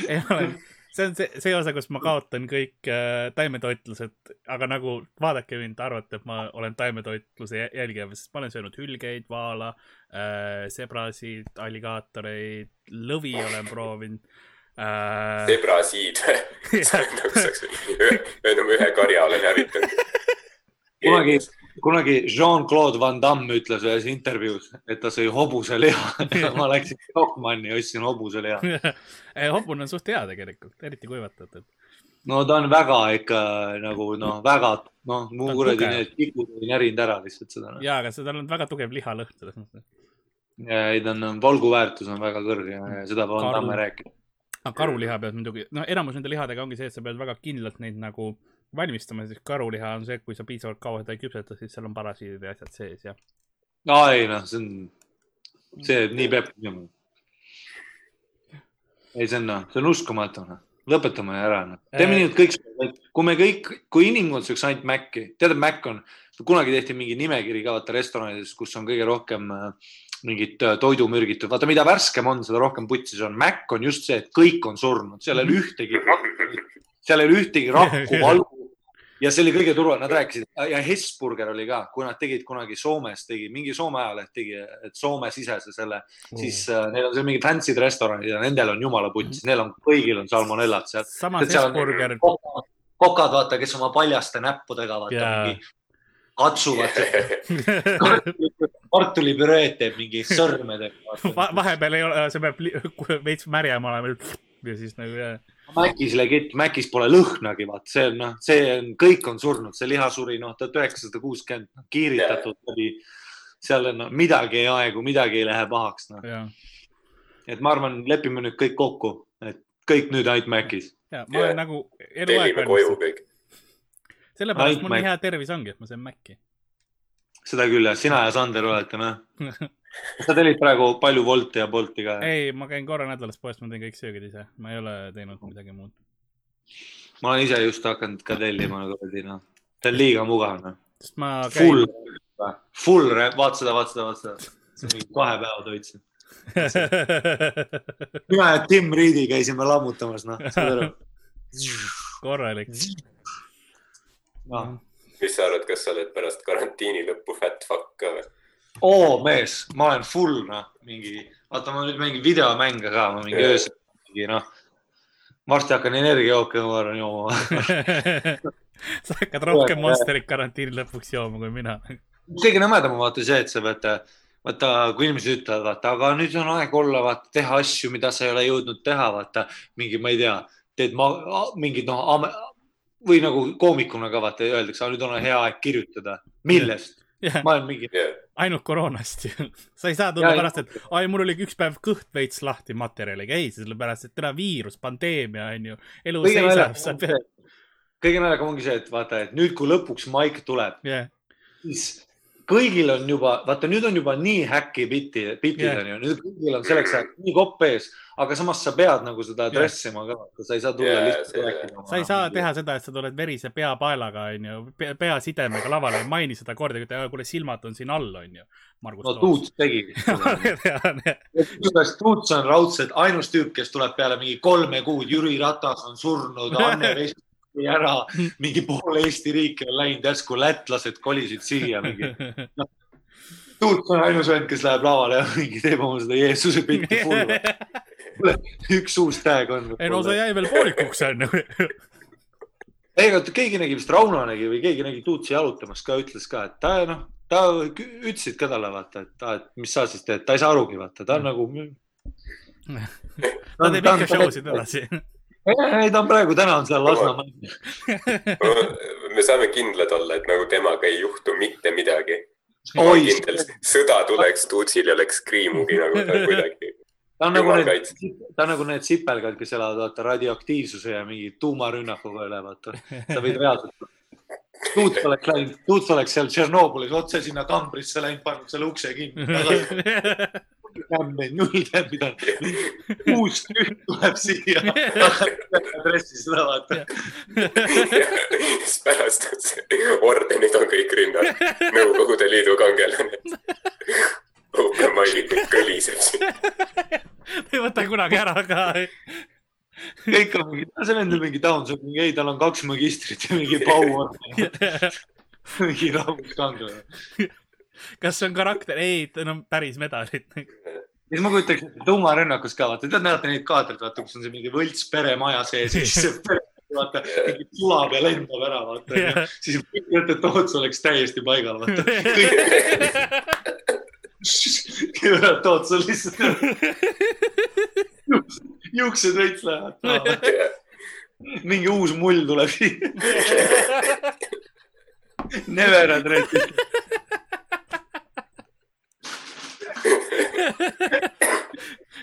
S1: ei ole, see on see, see osa, kus ma kaotan kõik äh, taimetoitlused, aga nagu vaadake mind, arvate, et ma olen taimetoitluse jä- jälgija, sest ma olen söönud hülgeid, vaala äh,, sebrasid, alligaatoreid, lõvi olen proovinud äh,.
S2: sebrasiid, nagu saaks ma ühe karja olen hävitanud.
S3: kunagi, kunagi Jean-Claude Van Damme ütles ühes intervjuus, et ta sõi hobuseliha. ma läksin Stockmanni ja ostsin hobuseliha.
S1: hobune on suht hea tegelikult, eriti kuivatatud.
S3: no ta on väga ikka nagu noh, väga noh, mu
S1: on
S3: kuradi need tikud olid närinud ära lihtsalt seda.
S1: ja, aga tal on väga tugev lihalõhn selles mõttes.
S3: ei, ta on, valguväärtus on väga kõrge ja ja seda Van. Damme rääkis.
S1: aga karuliha pead muidugi, no enamus nende lihadega ongi see, et sa pead väga kindlalt neid nagu valmistama, siis karuliha on see, et kui sa piisavalt kaua seda ei küpseta, siis seal on parasiidid ja asjad sees ja.
S3: aa ei noh, see on, see nii peabki minema. ei, see on noh, see on uskumatu noh, lõpetame ära noh, teeme
S1: Äh.
S3: nii, et kõik, kui me kõik, kui inimkond sööks ainult Maci, tead, Mac on, kunagi tehti mingi nimekiri ka vaata restoranides, kus on kõige rohkem äh, mingit äh, toidumürgitud, vaata, mida värskem on, seda rohkem putsi see on. Mac on just see, et kõik on surnud, seal ei ole ühtegi, seal ei ole ühtegi rakku, valgu ja see oli kõige turva, nad rääkisid ja Hesburger oli ka, kui nad tegid kunagi Soomes, tegi mingi Soome ajaleht tegi, et Soome-sisese selle mm., siis äh, neil on seal mingid fancy'd restoranid ja nendel on jumala putsis, neil on kõigil on salmonellad seal.
S1: samas Hesburger,
S3: kokad, vaata, kes oma paljaste näppudega vaata yeah. mingi katsuvad kartulipüreed teeb mingi sõrmedega.
S1: vahepeal ei ole, see peab veits märjam olema ja siis nagu jah.
S3: Mäkis legit, Mäkis pole lõhnagi, vaat see on noh, see on, kõik on surnud, see liha suri noh, tuhat üheksasada kuuskümmend, kiiritatud läbi. seal on no, midagi ei aegu, midagi ei lähe pahaks noh,
S1: ja,
S3: et ma arvan, lepime nüüd kõik kokku, et kõik nüüd ainult Mäkis.
S1: ja ma olen nagu eluaeg
S2: kõik.
S1: sellepärast mul nii hea tervis ongi, et ma söön Maci.
S3: seda küll jah, sina ja Sander olete noh. sa tellid praegu palju Wolti ja Bolti ka?
S1: ei, ma käin korra nädalas poes, ma teen kõik söögid ise, ma ei ole teinud midagi muud.
S3: ma olen ise just hakanud ka tellima kuradi noh, see on liiga mugav noh.
S1: sest ma käin
S3: Full, full, vaata seda, vaata seda, vaata seda. see on mingi kahe päeva toit. mina ja Tim Reedi käisime lammutamas noh,
S1: korralik.
S3: noh,
S2: mis sa arvad, kas sa oled pärast karantiini lõppu fat fuck ka või?
S3: Oo mees, ma olen full noh, mingi, vaata ma nüüd mängin videomänge ka, ma mingi
S2: Jaa.
S3: öösel mingi noh. varsti hakkan energiajooke ma arvan jooma.
S1: sa hakkad rohkem Monsterit karantiini lõpuks jooma kui mina.
S3: kõige nõmedam on vaata see, et sa pead, vaata, kui inimesed ütlevad, vaata, aga nüüd on aeg olla, vaata, teha asju, mida sa ei ole jõudnud teha, vaata mingi, ma ei tea, teed ma mingid noh, või nagu koomikuna ka vaata öeldakse, nüüd on hea aeg kirjutada. millest?
S1: jah,
S3: ma olen mingi,
S1: ainult koroonast ju. sa ei saa tulla pärast, et ai, mul oli üks päev kõht veits lahti materjaliga. ei, sellepärast, et täna viirus, pandeemia on ju, elu
S3: kõige
S1: seisab, sa pead,
S3: kõige naljakam ongi see, et vaata, et nüüd, kui lõpuks maik tuleb,
S1: jah,
S3: siis kõigil on juba, vaata nüüd on juba nii häkki bitti, bitid
S1: Jah.
S3: on ju, nüüd kõigil on selleks ajaks nii kopp ees, aga samas sa pead nagu seda
S1: Jah.
S3: dressima ka, sa ei saa tulla
S2: Jaa,
S3: lihtsalt rääkima.
S1: sa ei saa teha seda, et sa tuled verise peapaelaga, onju, peasidemega lavale, ei maini seda kordagi, et kuule, silmad on siin all, onju.
S3: No Tuuts tegi. kusjuures Tuuts on raudselt ainus tüüp, kes tuleb peale mingi kolme kuud, Jüri Ratas on surnud, Anne Veski ära, mingi pool Eesti riiki on läinud, järsku lätlased kolisid siia mingi. Tuuts on ainus vend, kes läheb lavale ja mingi teeb oma seda Jeesuse pilti full. üks uus tag on.
S1: ei no see jäi veel poolikuks, onju.
S3: ei, oota, keegi nägi vist, Rauno nägi või keegi nägi Tuutsi jalutamas ka, ütles ka, et ta noh, ta ütlesid ka talle vaata, et ta, et mis sa siis teed, ta ei saa arugi vaata, ta on nagu.
S1: ta teeb ikka show sid edasi.
S3: ei, ta on praegu, täna on seal Lasnamäel.
S2: me saame kindlad olla, et nagu temaga ei juhtu mitte midagi. sõda tuleks, Tuutsil ei oleks kriimugi nagu ta kuidagi.
S3: ta on nagu need ta on nagu need sipelgad, kes elavad vaata radioaktiivsuse ja mingi tuumarünnakuga üle, vaata. sa võid reaalselt. Tuut oleks läinud, Tuut oleks seal Tšernobõlis otse sinna kambrisse läinud, pannud selle ukse kinni. null teab, mida uus tüüp tuleb siia, adressi seda vaata.
S2: siis pärast ordenid on kõik rinnal, Nõukogude Liidu kangelane. Open Mailik kõliseb siin.
S1: ei võta kunagi ära ka.
S3: kõik on mingi, see vend on mingi down, see on mingi, ei, tal on kaks magistrit ja mingi pauorden, mingi rahvuskangelane.
S1: Kas see on karakter? ei, on päris medalid.
S3: siis ma kujutaks ette tuumarünnakus ka, vaata, tead, näete neid kaadreid, vaata, kus on see mingi võlts peremaja sees ja siis see pere, vaata, mingi sulab ja lendab ära, vaata. siis mõtled, et Toots oleks täiesti paigal, vaata. Toots on lihtsalt, juuksed veits lähevad. mingi uus mull tuleb siia. Never address.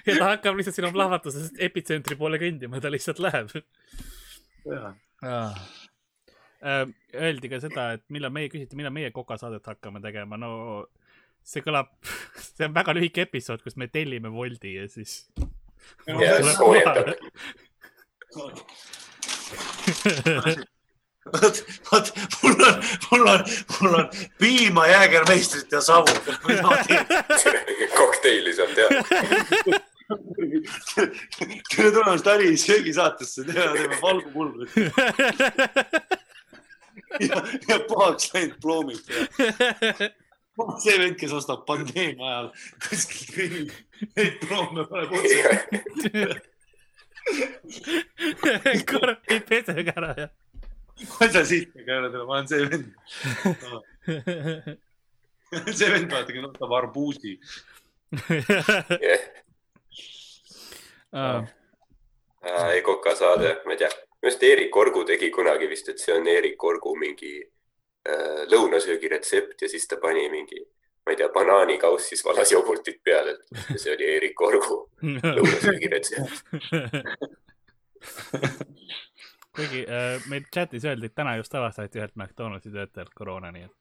S1: Ja ta hakkab lihtsalt sinu plahvatusest epitsentri poole kõndima, ta lihtsalt läheb. Öeldi ka seda, et millal meie küsiti, millal meie kokasaadet hakkame tegema, no see kõlab, see on väga lühike episood, kus me tellime Woldi ja siis.
S2: ja soojendab.
S3: vot, vot mul on, mul on, mul on piima, jäägermeistrit ja savu.
S2: kokteili saab teha.
S3: tere tulemast Ari söögisaatesse, teeme valgupulbrit ja, ja pahaks läinud ploomid. see vend, kes ostab pandeemia ajal kuskilt kõnnib, neid ploome paneb otse.
S1: kurat, ei pesege ära ja.
S3: Ma ei saa siit ka öelda, ma olen see vend. see vend, vaata, kes ostab arbuusi.
S2: ei, kokasaade, ma ei tea, minu arust Eerik Orgu tegi kunagi vist, et see on Eerik Orgu mingi äh, lõunasöögi retsept ja siis ta pani mingi, ma ei tea, banaanikauss, siis valas jogurtit peale. see oli Eerik Orgu lõunasöögi retsept.
S1: kuigi äh, meil chatis öeldi, et täna just avastati ühelt McDonaldsi töötajalt koroona, nii et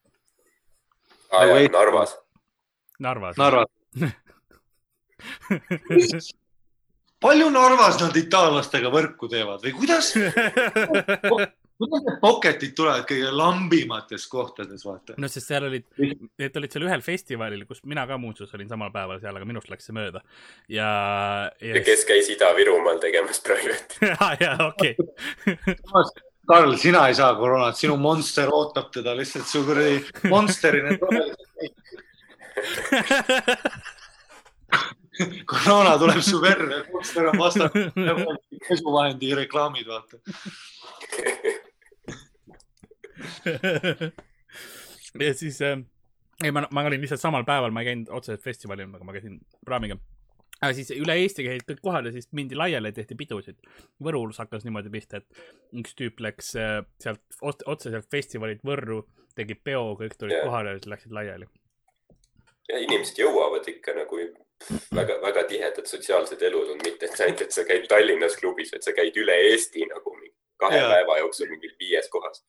S2: aa jaa, Narvas.
S1: Narvas.
S3: Narvas. palju Narvas nad itaallastega võrku teevad või kuidas, kuidas need poketid tulevad kõige lambimates kohtades, vaata.
S1: no sest seal olid, need olid seal ühel festivalil, kus mina ka muuseas olin samal päeval seal, aga minust läks see mööda. ja, ja.
S2: kes käis Ida-Virumaal tegemas private'i.
S1: ja, ja okei okay..
S3: Karl, sina ei saa koroonat, sinu monster ootab teda lihtsalt su kuradi monsteri need koroona tuleb su verre, monster on vastanud, pesuvahendi reklaamid, vaata.
S1: ja siis äh,, ei ma, ma olin lihtsalt samal päeval, ma ei käinud otseselt festivalil, aga ma käisin praamiga. aga siis üle Eesti käisid kõik kohal ja siis mindi laiali ja tehti pidusid. Võrus hakkas niimoodi pihta, et üks tüüp läks äh, sealt ot- otse sealt festivalilt Võrru, tegi peo, kõik tulid
S2: Jah.
S1: kohale ja siis läksid laiali.
S2: ja inimesed jõuavad ikka nagu väga-väga tihedad sotsiaalsed elud on, mitte et ainult, et sa käid Tallinnas klubis, vaid sa käid üle Eesti nagu mingi kahe
S3: Jaa.
S2: päeva jooksul mingil viies kohas.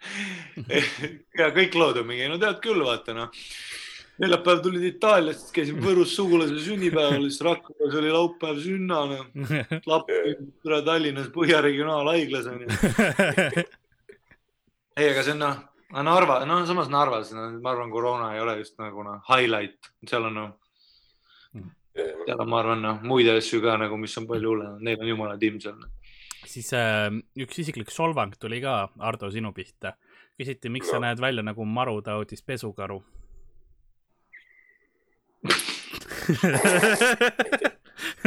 S3: ja kõik lood on mingi, no tead küll, vaata noh. neljapäev tulid Itaaliast, käisime Võrus sugulase sünnipäeval, siis Rakveres oli laupäev sünna, noh. tule Tallinnas Põhja Regionaalhaiglas on ju. ei, aga see on noh, Narva, no samas Narvas no,, ma arvan, koroona ei ole just nagu noh, highlight, seal on noh, seal on, ma arvan, noh, muid asju ka nagu, mis on palju hullemad, neil on jumala timm seal.
S1: Siis äh, üks isiklik solvang tuli ka, Ardo, sinu pihta. küsiti, miks sa näed välja nagu marutaudis pesukaru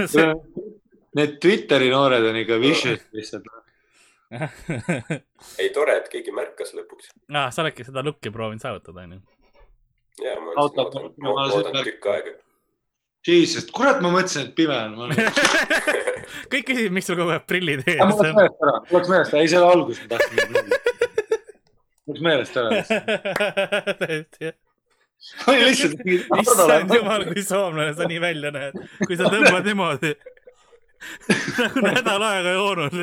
S1: See-
S3: Need Twitteri noored on ikka vicious lihtsalt.
S2: ei, tore, et keegi märkas lõpuks.
S1: ah, sa oledki seda lukki proovinud saavutada, onju.
S2: ja ma- ootan tükk aega.
S3: Jesus, kurat, ma mõtlesin, et pime on. mul
S1: kõik küsisid, miks sul kogu aeg prillid ees
S3: läks
S1: on.
S3: meelest ära, mul läks meelest ära, ei selle algus ma tahtsin. Läks meelest ära.
S1: täiesti jah.
S3: oli lihtsalt
S1: issand jumal, kui soomlane sa nii välja näed, kui sa tõmbad niimoodi. nagu nädal aega joonud.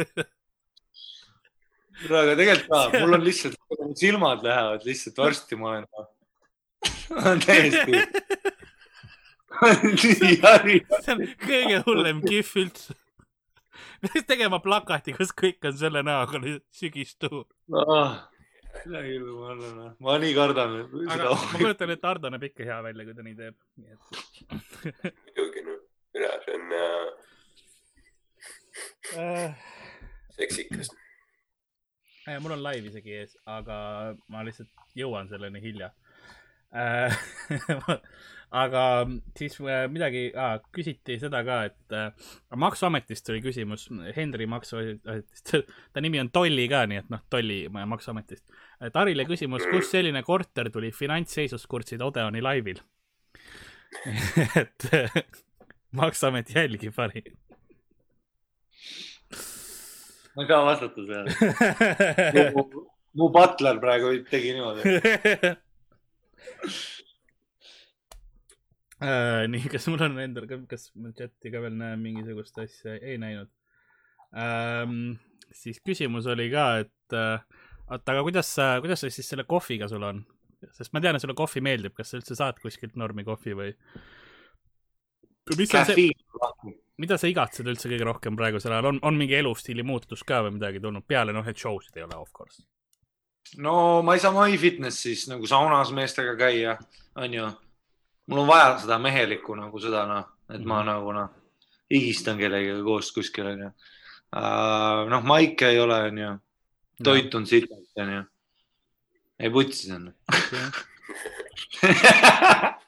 S3: aga tegelikult ka, mul on lihtsalt, silmad lähevad lihtsalt varsti, ma olen, täiesti.
S1: see on kõige hullem kihv üldse. peaks tegema plakati, kus kõik on selle näoga sügistuur.
S3: mida küll ma arvan, ma nii kardan
S1: aga ma. kujutan ette, Ardo näeb ikka hea välja, kui ta nii teeb.
S2: muidugi noh, üle, see on äh,
S1: äh,.
S2: seksikas.
S1: Ja mul on live isegi ees, aga ma lihtsalt jõuan selleni hilja äh. aga siis äh, midagi ah,, küsiti seda ka, et äh, maksuametist tuli küsimus, Henry maksuametist, ta nimi on Tolli ka, nii et noh, Tolli maksuametist. Tarile küsimus, kust selline korter tuli finantsseisust kurtsid Odeoni laivil? et äh, maksuamet jälgib, pani.
S3: ma ei saa vastata sellele. mu butler praegu tegi niimoodi.
S1: Äh, nii, kas mul on endal ka, kas ma chati ka veel näen mingisugust asja, ei näinud ähm,. siis küsimus oli ka, et äh, oota, aga kuidas sa, kuidas siis selle kohviga sul on? sest ma tean, et sulle kohvi meeldib, kas sa üldse saad kuskilt normi kohvi või? mida sa igatsed üldse kõige rohkem praegusel ajal, on, on mingi elustiili muutus ka või midagi tulnud peale, noh, et show sid ei ole, of course.
S3: no ma ei saa MyFitnessis nagu saunas meestega käia, onju. Mul on vaja seda mehelikku nagu seda noh, et ma
S1: Mhm.
S3: nagu noh, higistan kellegagi koos kuskil onju. noh, maike ei ole onju, toit on sitalt onju. ei putsi sinna.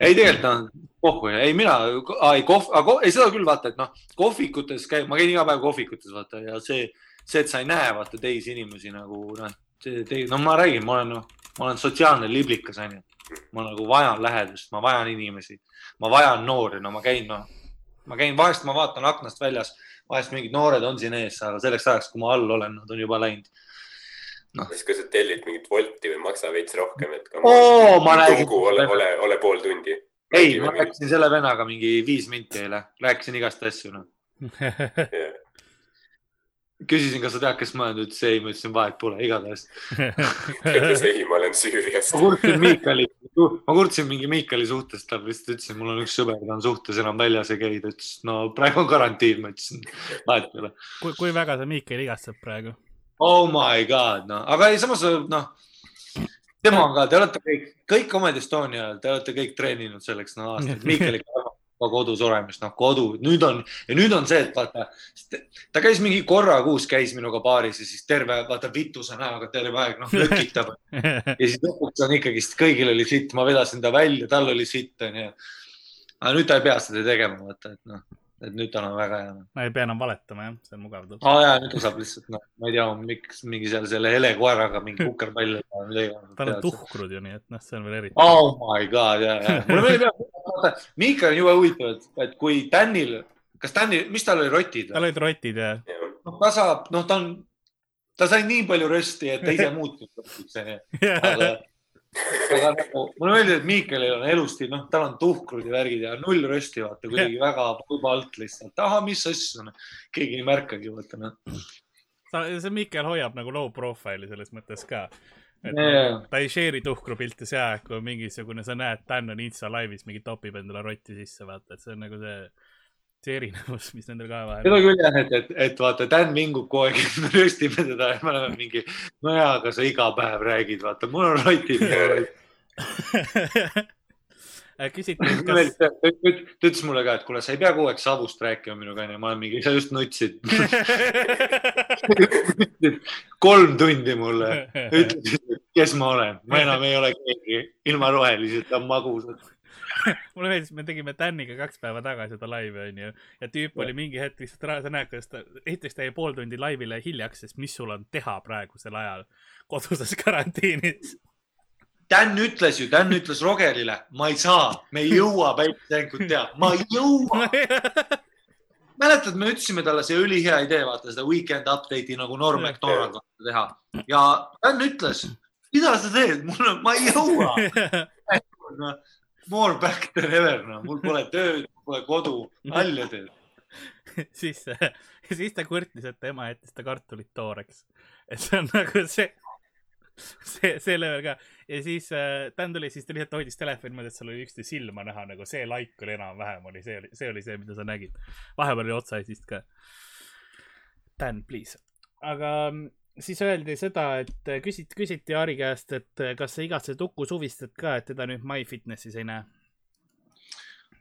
S3: ei tegelikult noh, pohhu, ei mina, ei kohv, ei seda küll vaata, et noh, kohvikutes käib, ma käin iga päev kohvikutes vaata ja see, see, et sa ei näe vaata teisi inimesi nagu noh, no ma räägin, ma olen noh, ma olen sotsiaalne liblikas onju. Ma nagu vajan lähedust, ma vajan inimesi, ma vajan noori, no ma käin noh, ma käin vahest, ma vaatan aknast väljas, vahest mingid noored on siin ees, aga selleks ajaks, kui ma all olen, nad on juba läinud.
S2: siis, kui sa tellid mingit Wolti või maksa veits rohkem, et.
S3: Oo, ma räägin-
S2: ole, ole, ole pool tundi.
S3: ei, ma rääkisin selle vennaga mingi viis minti eile, rääkisin igast asju noh. küsisin, kas sa tead, kes ma olen, ta ütles ei, ma ütlesin vahet pole, igatahes.
S2: ütles ei, ma olen Süüriast
S3: ma. kurtsin Miikali, ma kurtsin mingi Miikali suhtes, ta lihtsalt ütlesin, mul on üks sõber, ta on suhtes enam väljas ei käi, ta ütles, no praegu on karantiin, ma ütlesin, vahet pole.
S1: kui, kui väga sa Miikali igatsed praegu?
S3: Oh my god, noh, aga ei, samas noh, tema on ka, te olete kõik, kõik Comedy Estonia, te olete kõik treeninud selleks no aastaid, Miikal ikka armab ka kodus olemist, noh kodu, nüüd on ja nüüd on see, et vaata, ta käis mingi korra kuus käis minuga baaris ja siis terve, vaata vituse näoga terve aeg noh lökitab ja siis lõpuks on ikkagist, kõigil oli sitt, ma vedasin ta välja, tal oli sitt onju. aga nüüd ta ei pea seda tegema, vaata, et noh, et nüüd tal on väga hea
S1: ma ei pea enam valetama jah, see on mugav.
S3: aa oh, jaa, nüüd ta saab lihtsalt noh, ma ei tea, miks mingi seal selle hele koeraga mingi kukerpall või midagi.
S1: tal on tuhkrud ju nii, et noh, see on veel eriti.
S3: Oh my god, ja, ja mulle meeldib, vaata, Miikal on jube huvitav, et, et kui Danil, kas Danil, mis tal oli rotid?
S1: tal olid rotid ja
S3: noh, ta saab, noh, ta on, ta sai nii palju rösti, et ta ise muutus lõpuks onju. aga, aga nagu mulle meeldib, et Miikalil on elustiil, noh, tal on tuhkrud ja värgid ja null rösti, vaata kuidagi väga põba alt lihtsalt. ahah, mis asja, keegi ei märkagi, vaata noh.
S1: see Miikel hoiab nagu low profile'i selles mõttes ka. Et
S3: Jaa.
S1: ta ei share'i tuhkru pilte see aeg, kui mingisugune, sa näed, Dan on Insta laivis mingi topib endale rotti sisse, vaata, et see on nagu see, see erinevus, mis nendel kahe vahel
S3: seda küll jah, et, et, et vaata, Dan vingub kogu aeg, me röstime teda ja me oleme mingi, no jaa, aga sa iga päev räägid, vaata, mul on rotid.
S1: on. küsiti, et kas,
S3: ta ütles mulle ka, et kuule, sa ei pea kogu aeg savust rääkima minuga onju, ma olen mingi, sa just nutsid kolm tundi mulle, ütlesid, kes ma olen, ma enam ei ole keegi, ilma roheliseta on magusad.
S1: mulle meeldis, me tegime Daniga kaks päeva tagasi seda laivi, onju. ja tüüp oli mingi hetk lihtsalt, sa näed, kuidas ta, esiteks ta jäi pool tundi laivile hiljaks, sest mis sul on teha praegusel ajal koduses karantiinis.
S3: Dan ütles ju, Dan ütles Rogelile, ma ei saa, me ei jõua päikesejängut teha, ma ei jõua. mäletad, me ütlesime talle, see ülihea idee, vaata seda weekend update'i nagu Norm McDonald teha ja Dan ütles, mida sa teed, mul on, ma ei jõua. More back than ever, no mul pole tööd, pole kodu, nalja teed.
S1: siis, siis ta kurtis, et ema jättis ta kartulid tooreks. et see on nagu see, see, see level ka. ja siis äh, Dan tuli, siis ta lihtsalt hoidis telefoni niimoodi, et seal oli üksteist silma näha, nagu see laik oli enam-vähem oli, see oli, see oli see, mida sa nägid. vahepeal oli otsaisist ka. Dan, please. aga mm, siis öeldi seda, et äh, küsit-, küsiti Ari käest, et äh, kas sa igatsed Uku Suvistet ka, et teda nüüd MyFitnessis ei näe.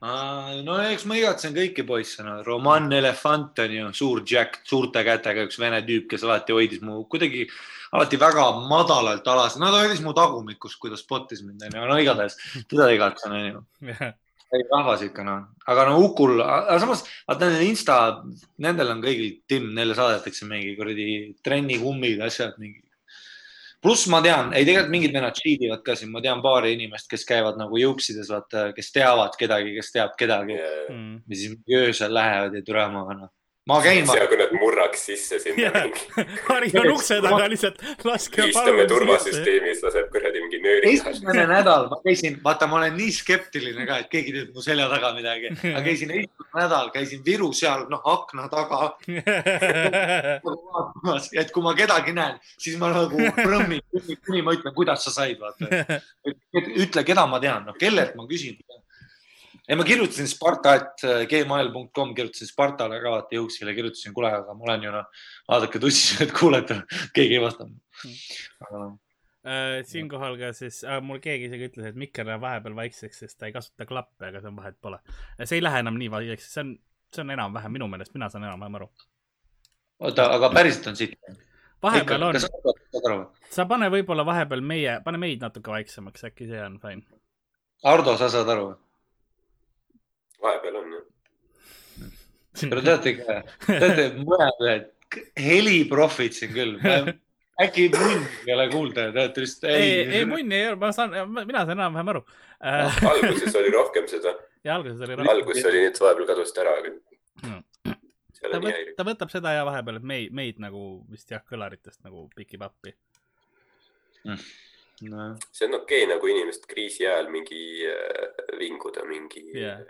S3: no eks ma igatsen kõiki poisse, no Roman Elefant on ju suur Jack, suurte kätega üks vene tüüp, kes alati hoidis mu kuidagi alati väga madalalt alas, no ta hoidis mu tagumikus, kui ta spottis mind onju, no igatahes teda igatsen onju. ei rahvas ikka noh, aga no Ukul, aga samas vaata nendel insta, nendel on kõigil timm, neile saadetakse mingi kuradi trennikummid, asjad mingi. pluss ma tean, ei tegelikult mingid vennad cheat ivad ka siin, ma tean paari inimest, kes käivad nagu jõuksides, vaata, kes teavad kedagi, kes teab kedagi
S1: Mm.
S3: ja siis öösel lähevad ja türa ma noh, ma käin,
S2: see, kui nad murraks sisse sinna mingi,
S1: Harri on ukse taga lihtsalt, laske
S2: istame turvasüsteemis, laseb kuradi mingi nööri.
S3: esimene nädal ma käisin, vaata, ma olen nii skeptiline ka, et keegi teeb mu selja taga midagi, aga käisin esimene nädal, käisin Viru seal, noh, akna taga et kui ma kedagi näen, siis ma nagu prõmmin, kuni ma ütlen, kuidas sa said, vaata. ütle, keda ma tean, noh, kellelt ma küsin. ei, ma kirjutasin Sparta, et äh, gmail.com kirjutasin Spartale ka vaata jõuksile, kirjutasin, kuule, aga ma olen ju noh, vaadake tussised, kuulete, keegi ei vastanud. aga noh,
S1: Äh, siinkohal ka siis äh,, mul keegi isegi ütles, et Mikker läheb vahepeal vaikseks, sest ta ei kasuta klappe, aga see on vahet pole. see ei lähe enam nii vaikseks, see on, see on enam-vähem minu meelest, mina saan enam-vähem aru.
S3: oota, aga päriselt on siit.
S1: vahepeal on,
S3: kas sa
S1: pane võib-olla vahepeal meie, pane meid natuke vaiksemaks, äkki see on fine.
S3: Ardo, sa saad aru?
S2: Vahepeal on jah.
S3: pero teate ikka, teate mõned heliprofid siin küll. äkki munn ei ole kuulda te olete lihtsalt.
S1: ei, ei munni ei ole, ma saan, mina saan enam-vähem aru äh,.
S2: alguses oli rohkem seda,
S1: ja alguses oli raske.
S2: alguses oli nii, et vahepeal kadus ta ära, aga
S1: Mm.
S2: seal
S1: ta võt-, ta võtab seda ja vahepeal, et meid, meid nagu vist jah, kõlaritest nagu pikib appi.
S3: no,.
S2: see on okei okay, nagu inimest kriisi ajal mingi äh, vinguda mingi yeah.,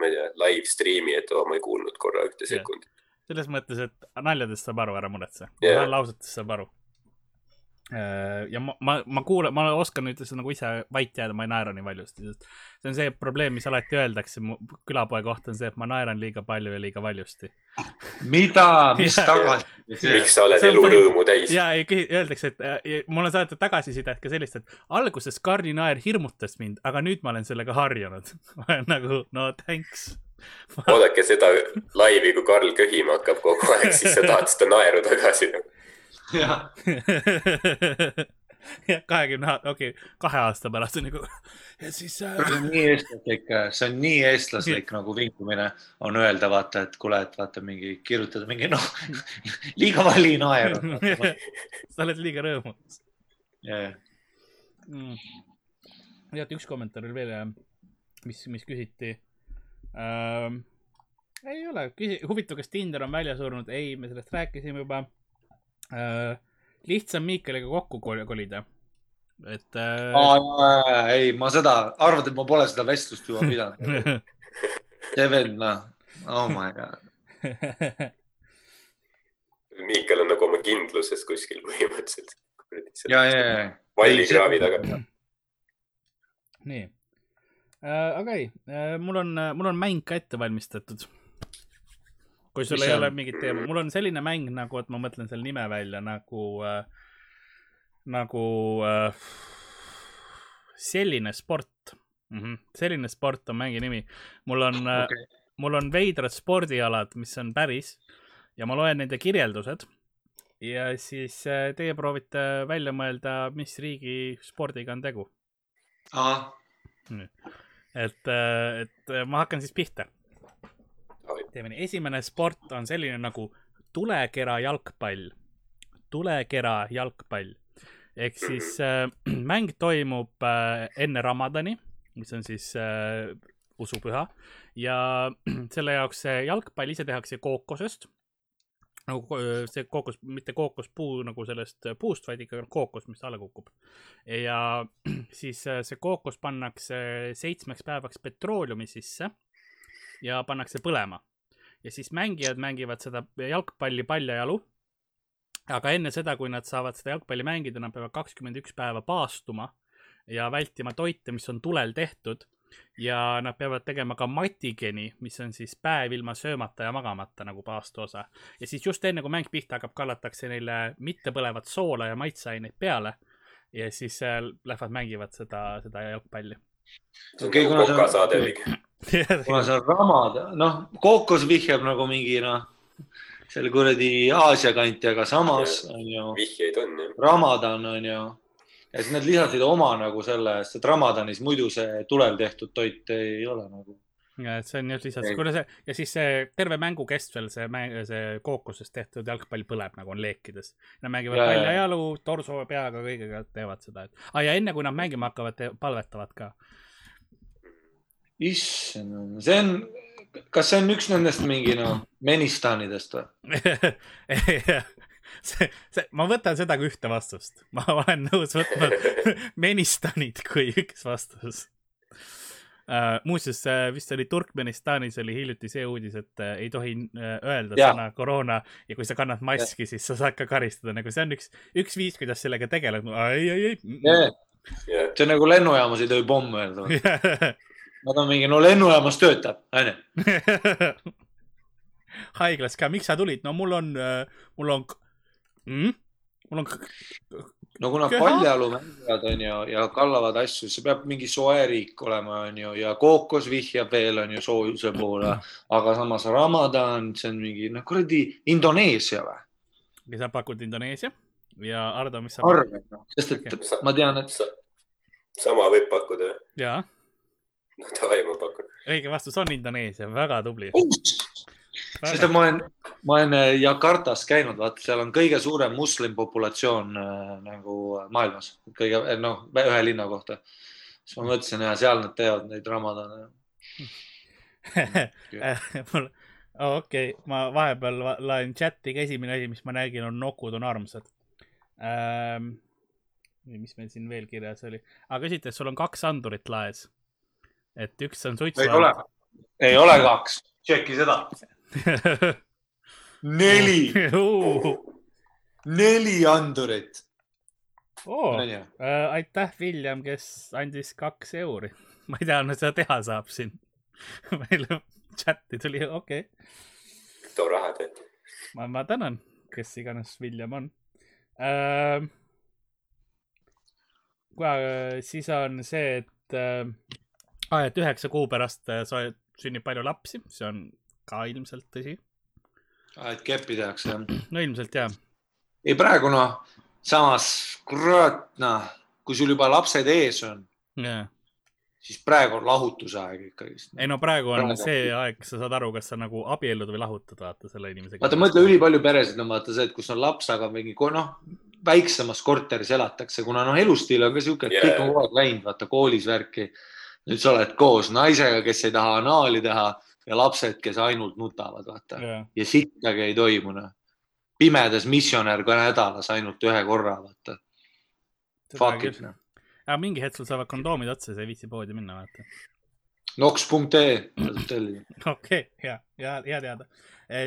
S2: ma ei tea, live stream'i, et oo, ma ei kuulnud korra ühte sekundit.
S1: selles mõttes, et naljadest saab aru, ära muretse yeah.. lausetest saab aru. Ja ma, ma, ma kuulan, ma oskan nüüd nagu ise vait jääda, ma ei naera nii valjusti, sest see on see probleem, mis alati öeldakse mu külapoe kohta on see, et ma naeran liiga palju ja liiga valjusti.
S3: mida, mis tagasi?
S2: miks sa oled
S1: See on
S2: elurõõmu täis?
S1: ja, ja öeldakse, et äh, ja mulle on saadetud tagasisidet ka sellist, et alguses Karni naer hirmutas mind, aga nüüd ma olen sellega harjunud. ma olen nagu, no thanks.
S2: oodake seda laivi, kui Karl köhima hakkab kogu aeg, siis sa tahad seda naeru tagasi.
S3: Jah,
S1: jah, kahekümne, okei okay,, kahe aasta pärast on nagu ja siis äh,
S3: see on nii eestlaslik, see on nii eestlaslik nagu vingumine on öelda, vaata, et kuule, et vaata mingi kirjutada mingi noh, liiga vali naeru.
S1: sa oled liiga rõõmus
S3: Yeah.
S1: mm.. tead, üks kommentaar oli veel, mis, mis küsiti ähm,. ei ole, huvitav, kas Tinder on välja surnud, ei, me sellest rääkisime juba äh,. Lihtsam Miikaliga kokku kol- kolida, et äh,.
S3: ei, ma seda, arvad, et ma pole seda vestlust juba pidanud? see vend, noh, oh my god.
S2: Miikal on nagu oma kindluses kuskil põhimõtteliselt.
S3: ja, ja, ja.
S2: vallikraavi taga.
S1: nii äh,, aga ei äh,, mul on, mul on mäng ka ette valmistatud. Kui sul ei
S3: see
S1: ole
S3: on?
S1: mingit teema, mul on selline mäng nagu, et ma mõtlen selle nime välja nagu äh,, nagu äh, selline sport mm. -hmm. selline sport on mängi nimi. mul on äh,
S3: okei,
S1: mul on veidrad spordialad, mis on päris ja ma loen nende kirjeldused ja siis äh, teie proovite välja mõelda, mis riigi spordiga on tegu. et, et äh, ma hakkan siis pihta. Teeme nii, esimene sport on selline nagu tulekera jalgpall. tulekera jalgpall. Ehk siis äh, mäng toimub äh, enne Ramadani, mis on siis äh, usupüha. Ja selle jaoks see jalgpall ise tehakse kookosest. Nagu ko- see kookos, mitte kookospuu nagu sellest puust, vaid ikka kookos, mis alla kukub. ja siis äh, see kookos pannakse seitsmeks päevaks petrooleumi sisse ja pannakse põlema. ja siis mängijad mängivad seda jalgpalli paljajalu. aga enne seda, kui nad saavad seda jalgpalli mängida, nad peavad kakskümmend üks päeva paastuma ja vältima toite, mis on tulel tehtud ja nad peavad tegema ka matigeni, mis on siis päev ilma söömata ja magamata nagu paastu osa. ja siis just enne, kui mäng pihta hakkab, kallatakse neile mittepõlevat soola ja maitseaineid peale. ja siis äh, lähevad mängivad seda, seda jalgpalli.
S2: see on
S3: Okei, kuna see on-
S2: kokasaade mingi.
S3: Kuna see on Ramadan, noh, kookos vihjab nagu mingi noh, selle kuradi Aasia kanti, aga samas on ju
S2: vihjeid on jah.
S3: Ramadan on ju. ja siis nad lisasid oma nagu selle, sest et Ramadanis muidu see tulel tehtud toit ei ole nagu.
S1: ja et see on just
S2: Ei.,
S1: kuna see ja siis see terve mängu kestvil see mäng, see kookosest tehtud jalgpall põleb nagu on leekides. Nad mängivad
S3: Ja, ja, ja.
S1: paljajalu, torso, peaga, kõigega teevad seda, et ah, ja enne kui nad mängima hakkavad, palvetavad ka.
S3: issand, see on, kas see on üks nendest mingi noh, Menistanidest või?
S1: see, see, ma võtan seda kui ühte vastust, ma olen nõus võtma Menistanid kui üks vastus uh,. muuseas vist oli Turkmenistanis oli hiljuti see uudis, et uh, ei tohi uh, öelda ja. sõna koroona ja kui sa kannad maski, siis sa saad ka karistada, nagu see on üks, üks viis, kuidas sellega tegeleda. ei, ei, ei
S3: see on nagu lennujaamas ei tohi pomm öelda. Nad on mingi, no lennujaamas töötab, onju.
S1: haiglas ka, miks sa tulid? no mul on uh,, mul on mm?, mul on
S3: no kuna
S1: Köha.
S3: paljajalu mängivad, onju, ja kallavad asju, see peab mingi soe riik olema, onju, ja kookos vihjab veel, onju, soojuse poole, aga samas Ramadan, see on mingi, noh, kuradi Indoneesia või?
S1: ja sa pakud Indoneesia ja Ardo, mis sa
S3: arvad, noh, sest et ma tean, et
S2: sama võib pakkuda.
S1: jaa,
S2: no davai, ma pakun.
S1: õige vastus on Indoneesia, väga tubli.
S3: sest et ma olen, ma olen äh, Jakartas käinud, vaata, seal on kõige suurem moslem populatsioon äh, nagu maailmas, kõige, noh, ühe linna kohta. siis ma mõtlesin ja seal nad teevad neid Ramadane.
S1: mul, okei, ma vahepeal va- loen chati ka esimene asi, mis ma nägin, on nokud on armsad ähm,. mis meil siin veel kirjas oli, aga küsite, sul on kaks andurit laes. Et üks on suitsu
S3: ei ole, ei ole kaks, tšeki seda. neli, neli andurit.
S1: oh,. äh, aitäh, William, kes andis kaks euri. ma ei tea, no seda teha saab siin. meil chati tuli, okei okay.,
S2: too raha teed.
S1: ma, ma tänan, kes iganes William on äh,. siis on see, et äh,, ah, et üheksa kuu pärast äh, sa- sünnib palju lapsi, see on ka ilmselt tõsi.
S3: et keppi tehakse jah.
S1: no ilmselt jaa.
S3: ei praegu noh, samas kurat noh, kui sul juba lapsed ees on,
S1: Yeah.
S3: siis praegu on lahutusaeg ikkagist.
S1: ei no praegu on
S3: Praegu.
S1: see aeg, sa saad aru, kas sa nagu abiellud või lahutad, vaata selle inimesega.
S3: vaata, mõtle ülipalju peresid on vaata see, et kus on laps, aga mingi noh, väiksemas korteris elatakse, kuna noh, elustiil on ka siuke, et
S2: Jaa.
S3: kõik on kogu aeg läinud, vaata koolis värki. Nüüd sa oled koos naisega, kes ei taha anaali teha ja lapsed, kes ainult nutavad, vaata
S1: yeah..
S3: ja sittagi ei toimu noh. pimedas missionär ka nädalas ainult ühe korra, vaata. Fuck it noh.
S1: aga mingi hetk sul saavad kondoomid otsa, sa ei viitsi poodi minna, vaata.
S3: Nox.ee tasub tellida.
S1: okei okay,, hea, hea, hea teada.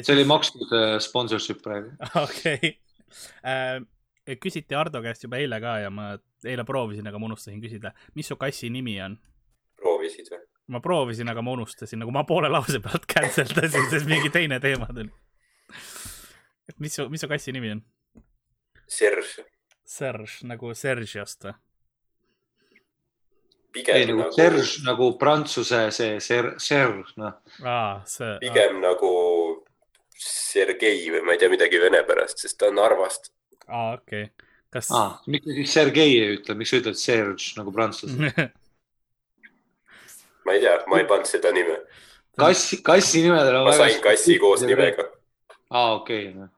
S3: see oli makstud äh, sponsorship praegu.
S1: okei. küsiti Ardo käest juba eile ka ja ma eile proovisin, aga ma unustasin küsida, mis su kassi nimi on?
S2: Proovisid või?
S1: ma proovisin, aga ma unustasin, nagu ma poole lause pealt cancel dasin, sest mingi teine teema tuli. et mis su, mis su kassi nimi on?
S2: Serge.
S1: Serge nagu Sergiost või?
S3: ei
S2: pigem
S3: nagu
S2: nagu,
S3: Serge nagu prantsuse see ser-, Serge noh.
S1: aa, see.
S2: pigem nagu Sergei või ma ei tea midagi vene pärast, sest ta on Narvast.
S1: aa, okei okay.. kas
S3: Ah, miks sa siis Sergei ei ütle, miks sa ütled Serge nagu prantslased?
S2: ma ei tea, ma ei pannud seda nime.
S3: kassi, kassi nimedel on
S2: ma sain kassi koos nimega.
S3: aa, okei okay,.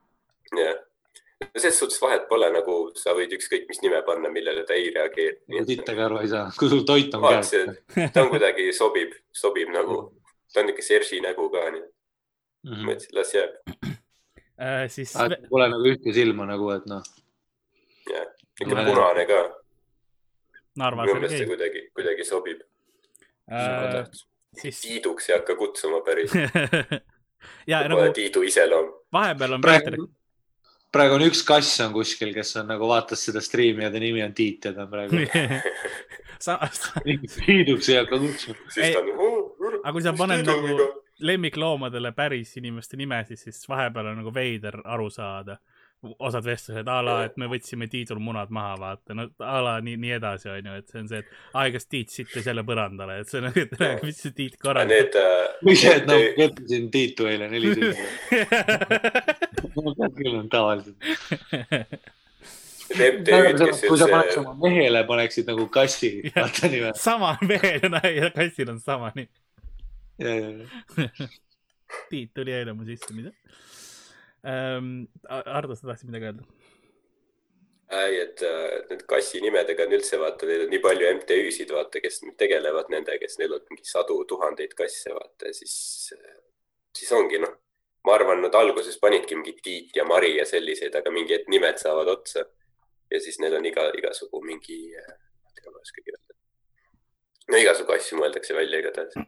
S2: jah. selles suhtes vahet pole, nagu sa võid ükskõik mis nime panna, millele ta ei reageeri.
S3: sittagi aru ei saa, kui sul toit on käes.
S2: ta on kuidagi sobib, sobib nagu, ta on ikka Serge'i nägu ka, nii et ma
S3: Mhm.
S2: ütlesin, las jääb.
S1: äh,. siis
S3: pole nagu ühte silma nagu, et noh,
S2: ikka
S3: Vene.
S2: punane ka, minu meelest see kuidagi, kuidagi sobib.
S1: äh,. siis
S2: Tiiduks ei hakka kutsuma päris,
S1: ja nagu
S2: Tiidu iseloom.
S1: vahepeal on
S3: praegu, praegu on üks kass on kuskil, kes on nagu vaatas seda striimi ja ta nimi on Tiit ja ta on praegu
S1: sa,
S3: hiiduks ei hakka kutsuma.
S2: siis ta on.
S1: aga kui sa paned nagu lemmikloomadele päris inimeste nimesid, siis vahepeal on nagu veider aru saada. Osad vestlused a la, et me võtsime Tiidul munad maha, vaata, no a la nii, nii edasi, onju, et see on see, et aa, kas Tiit sittis jälle põrandale, et see on nagu, et räägi, mis see Tiit korraldab.
S2: Need äh,,
S3: või see, et noh, keppisin Tiitu eile neli tundi. küll on tavaliselt.
S2: need MTÜ-d, kes
S3: kui sa paneks oma mehele, paneksid nagu kassi, vaata nime.
S1: sama mehel naine ja kassil on sama nimi. Tiit tuli eile mu sisse, mida ähm,? Ardo, sa tahtsid midagi öelda?
S2: ei, et äh, need kassi nimedega on üldse vaata, neil on nii palju MTÜ-sid, vaata, kes tegelevad nendega, kes neil on mingi sadu tuhandeid kasse, vaata siis, siis ongi noh, ma arvan, nad alguses panidki mingi Tiit ja Mari ja selliseid, aga mingi hetk nimed saavad otsa. ja siis neil on iga, igasugu mingi, ma ei tea, ma ei oskagi öelda. no igasugu asju mõeldakse välja igatahes.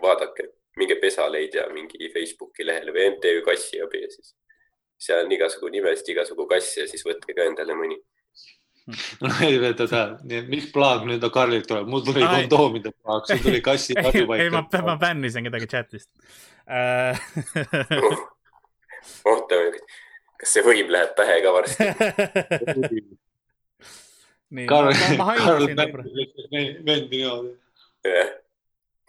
S2: vaadake, minge Pesaleidja mingi Facebooki lehele või MTÜ Kassiabi ja siis seal on igasugu nimesid, igasugu kasse ja siis võtke ka endale mõni.
S3: mis plaag nüüd Karlilt tuleb, mul tuli
S1: Ai.
S3: kondoomide plaag, sul tuli kassi
S1: ei, ei, ma, ma bännisin kedagi chatist äh,.
S2: oota, kas see võim läheb pähe ka varsti?
S1: nii,
S3: Karl,
S1: ma, ma
S3: Karl
S1: haigusin võib-olla.
S3: vendi niimoodi.
S2: jah,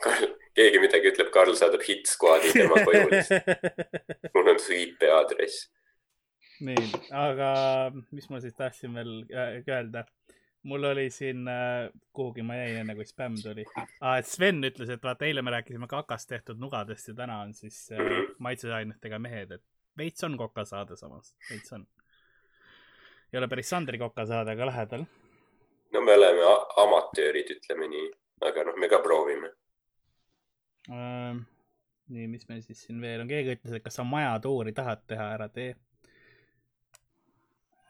S2: Karl, keegi midagi ütleb, Karl saadab hit squad'i tema koju lihtsalt. mul on su IP aadress.
S1: nii, aga mis ma siis tahtsin veel äh, öelda? mul oli siin äh,, kuhugi ma jäin enne, kui spämm tuli ah,. Sven ütles, et vaata, eile me rääkisime kakast tehtud nugadest ja täna on siis äh, maitseainetega mehed, et veits on kokasaade samas, veits on. ei ole päris Sandri kokasaade, aga lähedal.
S2: no me oleme amatöörid, ütleme nii, aga noh, me ka proovime.
S1: Ähm, nii, mis meil siis siin veel on, keegi ütles, et kas sa majatuuri tahad teha, ära tee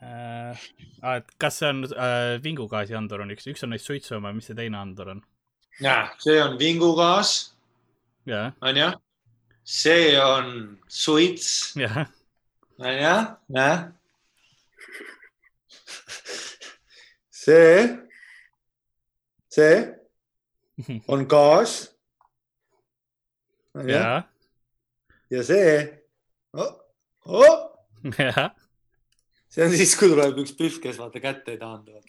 S1: äh,. Et kas see on äh, vingugaasiandur on üks, üks on neist suitsu oma, mis see teine andur on?
S3: see on vingugaas,
S1: jah,
S3: onju. see on suits,
S1: jah,
S3: onju, näe. see, see on gaas.
S1: jah,
S3: ja see oh,, oh,
S1: jah.
S3: see on siis, kui tuleb üks pühv, kes vaata kätte ei taanda.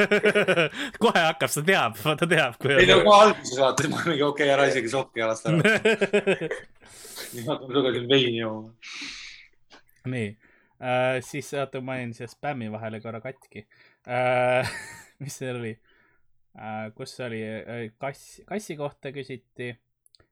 S1: kohe hakkab, ta teab, ta teab,
S3: ei no kohe alguses vaata, ma mingi okei okay,, ära isegi sokki jalast ära. ma hakkan sinuga siin veini jooma.
S1: nii äh,, siis oota, ma jäin siia spämmi vahele korra katki äh. mis see oli äh,, kus see oli, kass, kassi kohta küsiti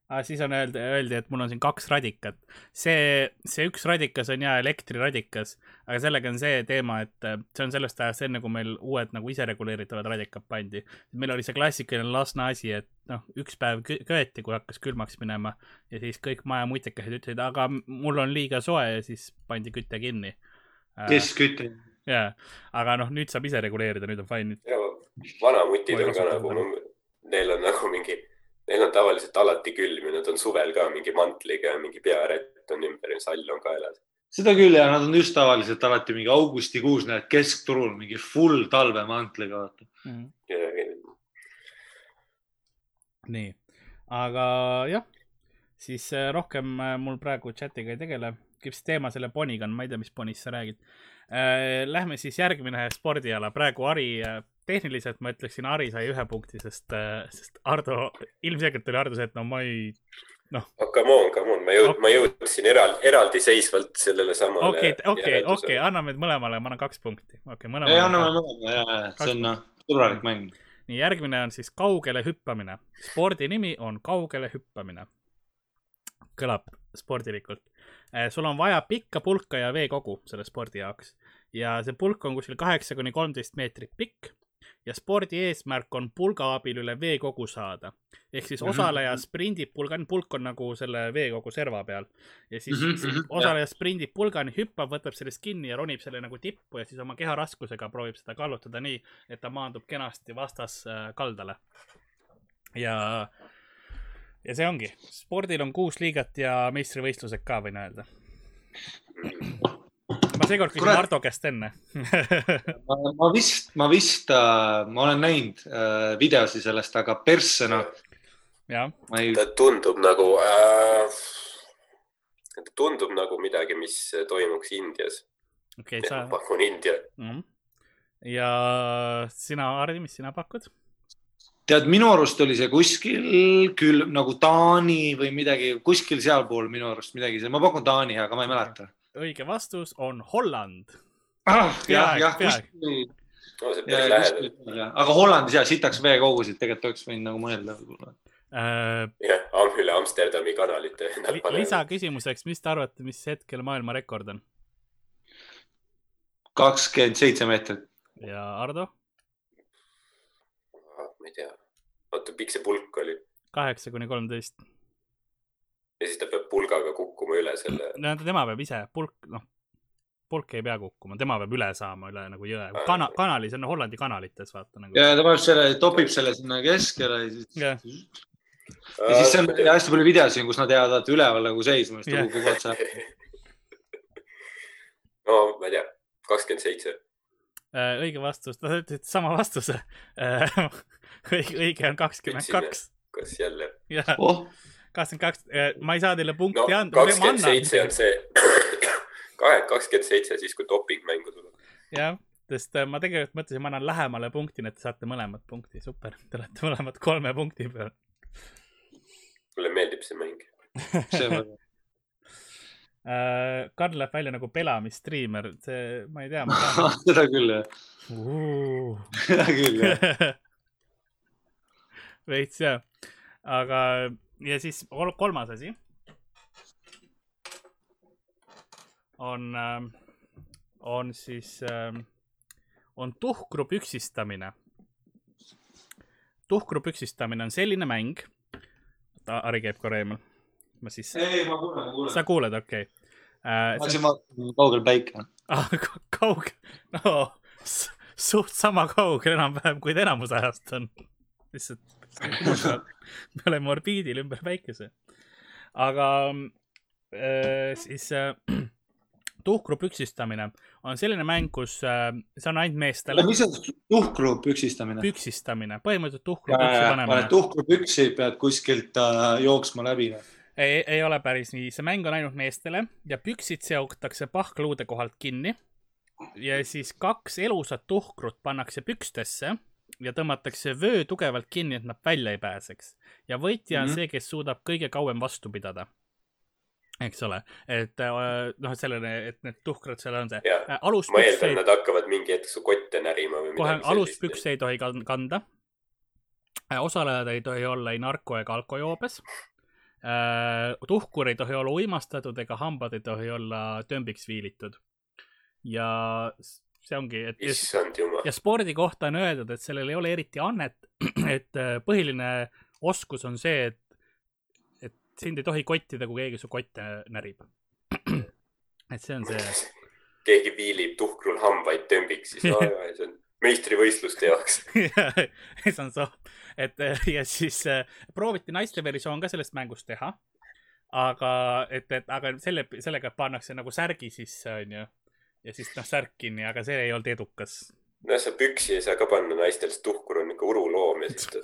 S1: ah,. siis on öeldi, öeldi, et mul on siin kaks radikat. see, see üks radikas on ja elektriradikas, aga sellega on see teema, et äh, see on sellest ajast enne, kui meil uued nagu isereguleeritavad radikad pandi. meil oli see klassikaline Lasna asi, et noh, üks päev kö- köeti, kui hakkas külmaks minema ja siis kõik maja mutikesed ütlesid, aga mul on liiga soe ja siis pandi küte kinni.
S3: kes kütte?
S1: jaa, aga noh, nüüd saab ise reguleerida, nüüd on fine.
S2: vanamutid on ka nagu, neil on nagu mingi, neil on tavaliselt alati külm ja nad on suvel ka mingi mantliga ja mingi pearätt on ümber ja sall on kaelas.
S3: seda küll ja nad on just tavaliselt alati mingi augustikuus näed keskturul mingi full talvemantliga vaata.
S1: nii, aga jah, siis äh, rohkem äh, mul praegu chatiga ei tegele. mis teema selle poniga on, ma ei tea, mis ponist sa räägid. Lähme siis järgmine spordiala, praegu Ari, tehniliselt ma ütleksin, Ari sai ühe punkti, sest, sest Ardo, ilmselgelt oli Ardo see, et no ma ei
S2: oh, come on, come on, ma jõud-, ma jõudsin eraldi, eraldiseisvalt sellele samale.
S1: okei, okei, okei, anname mõlemale, ma annan kaks punkti. okei,
S3: ei,
S1: mõlemale.
S3: anname mõlema ja, ja see on noh, sõbralik mäng.
S1: nii, järgmine on siis kaugele hüppamine. spordi nimi on kaugele hüppamine. kõlab spordilikult. Sul on vaja pikka pulka ja veekogu selle spordi jaoks ja see pulk on kuskil kaheksa kuni kolmteist meetrit pikk ja spordi eesmärk on pulga abil üle veekogu saada. ehk siis
S3: Mhm,
S1: osaleja sprindib pulgani, pulk on nagu selle veekogu serva peal ja siis mm -hmm, osaleja sprindib pulgani, hüppab, võtab sellest kinni ja ronib selle nagu tippu ja siis oma keharaskusega proovib seda kallutada nii, et ta maandub kenasti vastas äh, kaldale. ja, ja see ongi, spordil on kuus liigat ja meistrivõistlused ka, võin öelda. ma seekord küsin. Ardo käest enne
S3: ma, ma vist, ma vist äh,, ma olen näinud äh, videosi sellest, aga persse noh, ei,
S2: ta tundub nagu äh,, ta tundub nagu midagi, mis toimuks Indias.
S1: okei okay,, sa
S2: pakun India.
S1: mm.. ja sina, Hardi, mis sina pakud?
S3: tead, minu arust oli see kuskil küll nagu Taani või midagi, kuskil sealpool minu arust midagi, ma pakun Taani, aga ma ei mäleta
S1: õige vastus on Holland.
S3: ah,. jah, jah, kuskil,
S2: no päris lähedal.
S3: aga Hollandis ja sitaks veekogusid tegelikult oleks võinud nagu mõelda võib-olla.
S1: Äh,
S2: jah, üle Amsterdami kanalite endal
S1: li lisaküsimuseks, mis te arvate, mis hetkel maailmarekord on?
S3: kakskümmend seitse meetrit.
S1: ja Ardo?
S2: ma ei tea. oota, pikk see pulk oli
S1: kaheksa kuni kolmteist.
S2: ja siis ta peab pulgaga kukkuma üle selle.
S1: no tema peab ise, pulk, noh, pulk ei pea kukkuma, tema peab üle saama üle nagu jõe. kana-, kanali, see on Hollandi kanalites, vaata nagu.
S3: ja ta paneb selle, topib selle sinna keskele ja siis
S1: Jah.
S3: ja siis on ja hästi palju videosid, kus nad jäävad vaata üleval nagu seisma, siis ta
S1: Jah.
S3: kukub otsa.
S2: no ma ei tea, kakskümmend seitse.
S1: Äh, õige vastus, sa ütlesid sama vastuse. õige, õige on kakskümmend kaks.
S2: kas jälle?
S3: oh,
S1: kakskümmend kaks, ma ei saa teile punkti
S2: no
S1: anda.
S2: kakskümmend seitse on see, kakskümmend seitse siis, kui doping mängu tuleb.
S1: jah, sest äh, ma tegelikult mõtlesin, ma annan lähemale punkti, nii et te saate mõlemad punkti, super, te olete mõlemad kolme punkti peal.
S2: mulle meeldib see mäng.
S3: see on
S1: Äh, Karl läheb välja nagu pelamistriimer, see, ma ei tea,
S3: seda küll jah, seda küll jah.
S1: Veits jah, aga ja siis kol- kolmas asi on, on siis, on tuhkru püksistamine. tuhkru püksistamine on selline mäng. Ari käib korra eemal. ma siis,
S3: ei, ma kuulen, ma kuulen.
S1: sa kuuled, okei okay..
S3: ma hakkasin vaatama, kaugel päike on.
S1: ah,. kaugel, no suht sama kaugel enam-vähem, kui ta enamus ajast on. lihtsalt me oleme orbiidil ümber päikese. aga äh, siis äh, tuhkru püksistamine on selline mäng, kus äh, see on ainult meestele.
S3: mis on tuhkru püksistamine?
S1: püksistamine, põhimõtteliselt tuhkru püksi
S3: paned
S1: panemine.
S3: tuhkru püksi, pead kuskilt äh, jooksma läbi.
S1: ei, ei ole päris nii, see mäng on ainult meestele ja püksid seotakse pahkluude kohalt kinni. ja siis kaks elusat tuhkrut pannakse pükstesse ja tõmmatakse vöö tugevalt kinni, et nad välja ei pääseks. ja võitja on mm
S3: Mhm.
S1: -hmm. see, kes suudab kõige kauem vastu pidada. eks ole, et äh, noh, et sellele, et need tuhkrad seal on see äh,
S2: ma eeldan, nad hakkavad mingi hetk su kotte närima või midagi
S1: aluspükse ei tohi kan- kanda. osalejad ei tohi olla ei narko ega alkojoobes. tuhkur ei tohi olla uimastatud ega hambad ei tohi olla tömbiks viilitud. ja see ongi, et ja,
S2: issand jumal
S1: ja. spordi kohta on öeldud, et sellel ei ole eriti annet, et äh, põhiline oskus on see, et, et sind ei tohi kottida, kui keegi su kotte närib. et see on see
S2: keegi viilib tuhkrul hambaid tömbiks, siis aa jaa, see on meistrivõistluste jaoks.
S1: see on so, et eh, ja siis äh, prooviti naiste versioon ka sellest mängust teha. aga, et, et aga selle, sellega pannakse nagu särgi sisse, onju. Ja siis noh, särk kinni, aga see ei olnud edukas.
S2: no sa püksi ei saa ka panna naistel, sest tuhkur on ikka uruloom ja siis ta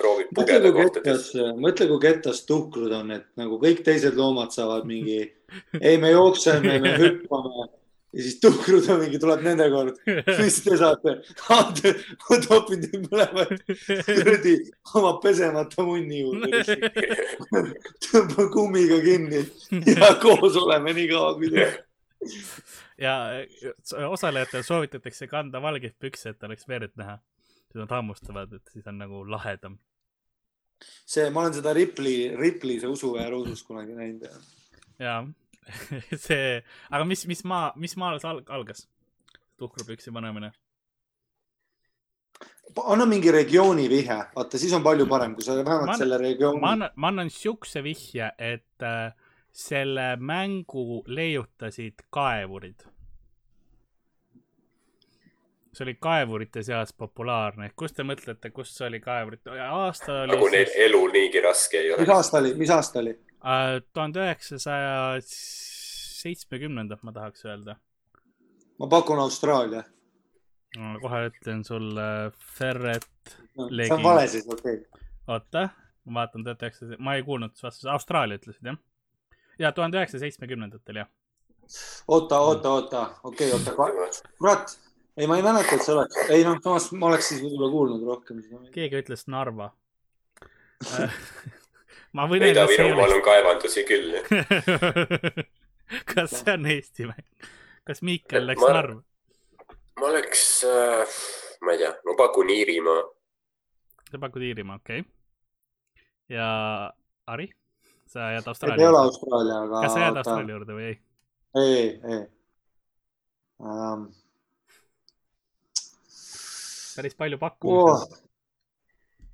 S2: proovib
S3: mõtle,
S2: pugeda kohtades
S3: mõtle, kui kettas tuhkrud on, et nagu kõik teised loomad saavad mingi, ei, me jookseme, me hüppame ja siis tuhkrud on mingi, tuleb nende kord. mis te saate? ma topin teid mõlemad kuradi oma pesemata munni juurde. tõmban kummiga kinni ja koos oleme nii kaua, kui tuleb.
S1: Ja eh, osalejatel soovitatakse kanda valgeid pükse, et oleks verd näha. siis nad hammustavad, et siis on nagu lahedam.
S3: see, ma olen seda Ripley, Ripley see usuväär usus kunagi näinud ja
S1: ja see, aga mis, mis maa, mis maal see al- algas? tuhkrupüksi panemine.
S3: anna mingi regiooni vihje, vaata siis on palju parem, kui sa vähemalt
S1: Ma-
S3: selle regiooni
S1: ma annan, ma annan siukse vihje, et äh, selle mängu leiutasid kaevurid. see oli kaevurite seas populaarne, kus te mõtlete, kus see oli kaevurite, aasta oli
S2: nagu neil elu niigi raske ei
S3: mis
S2: ole.
S3: aasta oli, mis aasta oli?
S1: tuhande üheksasaja seitsmekümnendat, ma tahaks öelda.
S3: ma pakun Austraalia.
S1: ma kohe ütlen sulle Ferret,
S3: see
S1: Legi.
S3: on vale siis, okei okay..
S1: oota, ma vaatan tuhat üheksasada, ma ei kuulnud vastust, Austraalia ütlesid jah? Ja tuhande üheksasaja seitsmekümnendatel jah.
S3: oota, oota, oota, okei okay,, oota, kurat, ei, ma ei mäleta, et see oleks, ei noh, samas ma oleks siis võib-olla kuulnud rohkem
S1: keegi ütles Narva. ma võin
S2: Ida-Virumaal on kaevandusi küll.
S1: kas see on Eesti mäng? kas Miikel läks
S2: Ma-
S1: Narva?
S2: ma oleks äh,, ma ei tea, ma pakun Iirimaa.
S1: sa pakud Iirimaa, okei okay.. ja Ari, sa jääd
S3: ei ole
S1: Austraalia?
S3: Austraalia, aga.
S1: kas sa jääd Austraalia juurde või ei?
S3: ei, ei um,.
S1: päris palju
S3: Oh,
S1: pakkumisi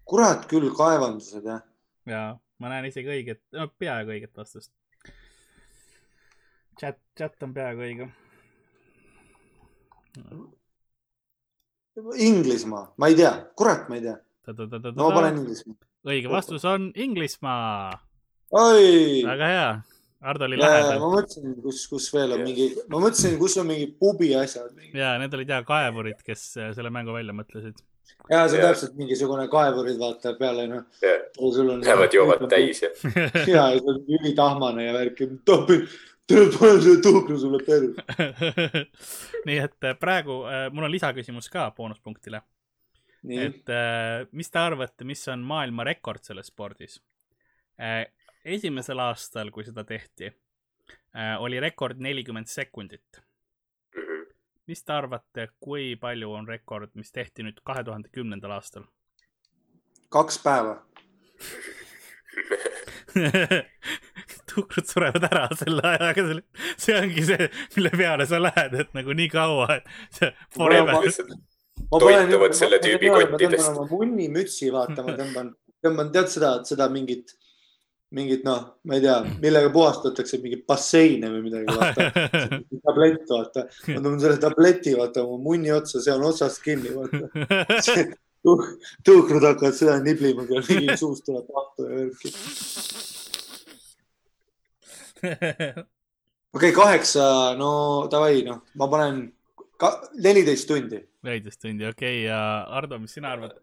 S3: kurat küll, kaevandused jah.
S1: ja ma näen isegi õiget, no peaaegu õiget vastust. chat, chat on peaaegu õige.
S3: Inglismaa, ma ei tea, kurat, ma ei tea. no ma panen Inglismaa.
S1: õige vastus on Inglismaa.
S3: oi,
S1: väga hea. Hardo oli
S3: ma
S1: lähedal
S3: mõtlesin, kus, kus veel on mingi, ma mõtlesin, kus on mingi pubi asjad.
S1: ja need olid ja kaevurid, kes äh, selle mängu välja mõtlesid.
S3: ja see on
S2: Jah.
S3: täpselt mingisugune kaevurid, vaata peale noh.
S2: Lähevad joovad. täis ja
S3: ja, ja see on ülitahmane ja värk. tuhkru sulle perre.
S1: nii et äh, praegu äh, mul on lisaküsimus ka boonuspunktile, et mis te arvate, mis on maailmarekord selles spordis? Esimesel aastal, kui seda tehti, oli rekord nelikümmend sekundit.
S2: Mhm.
S1: mis te arvate, kui palju on rekord, mis tehti nüüd kahe tuhande kümnendal aastal?
S3: kaks päeva.
S1: tuhkrud surevad ära selle ajaga, see ongi see, mille peale sa lähed, et nagu nii kaua, et see forever.
S2: Toituvad selle tüübi kottidest.
S3: tõmban oma munnimütsi, vaata, ma tõmban, tõmban, tead seda, seda mingit, mingit noh, ma ei tea, millega puhastatakse mingeid basseine või midagi, vaata. tablett, vaata. ma tõmban selle tableti, vaata, oma munni otsa, see on otsast kinni, vaata. tõukrud hakkavad seda niblima, kui mingi suust tuleb vahtu ja värki. okei okay,, kaheksa, no davai, noh, ma panen neliteist tundi.
S1: neliteist tundi, okei okay, ja Ardo, mis sina arvad?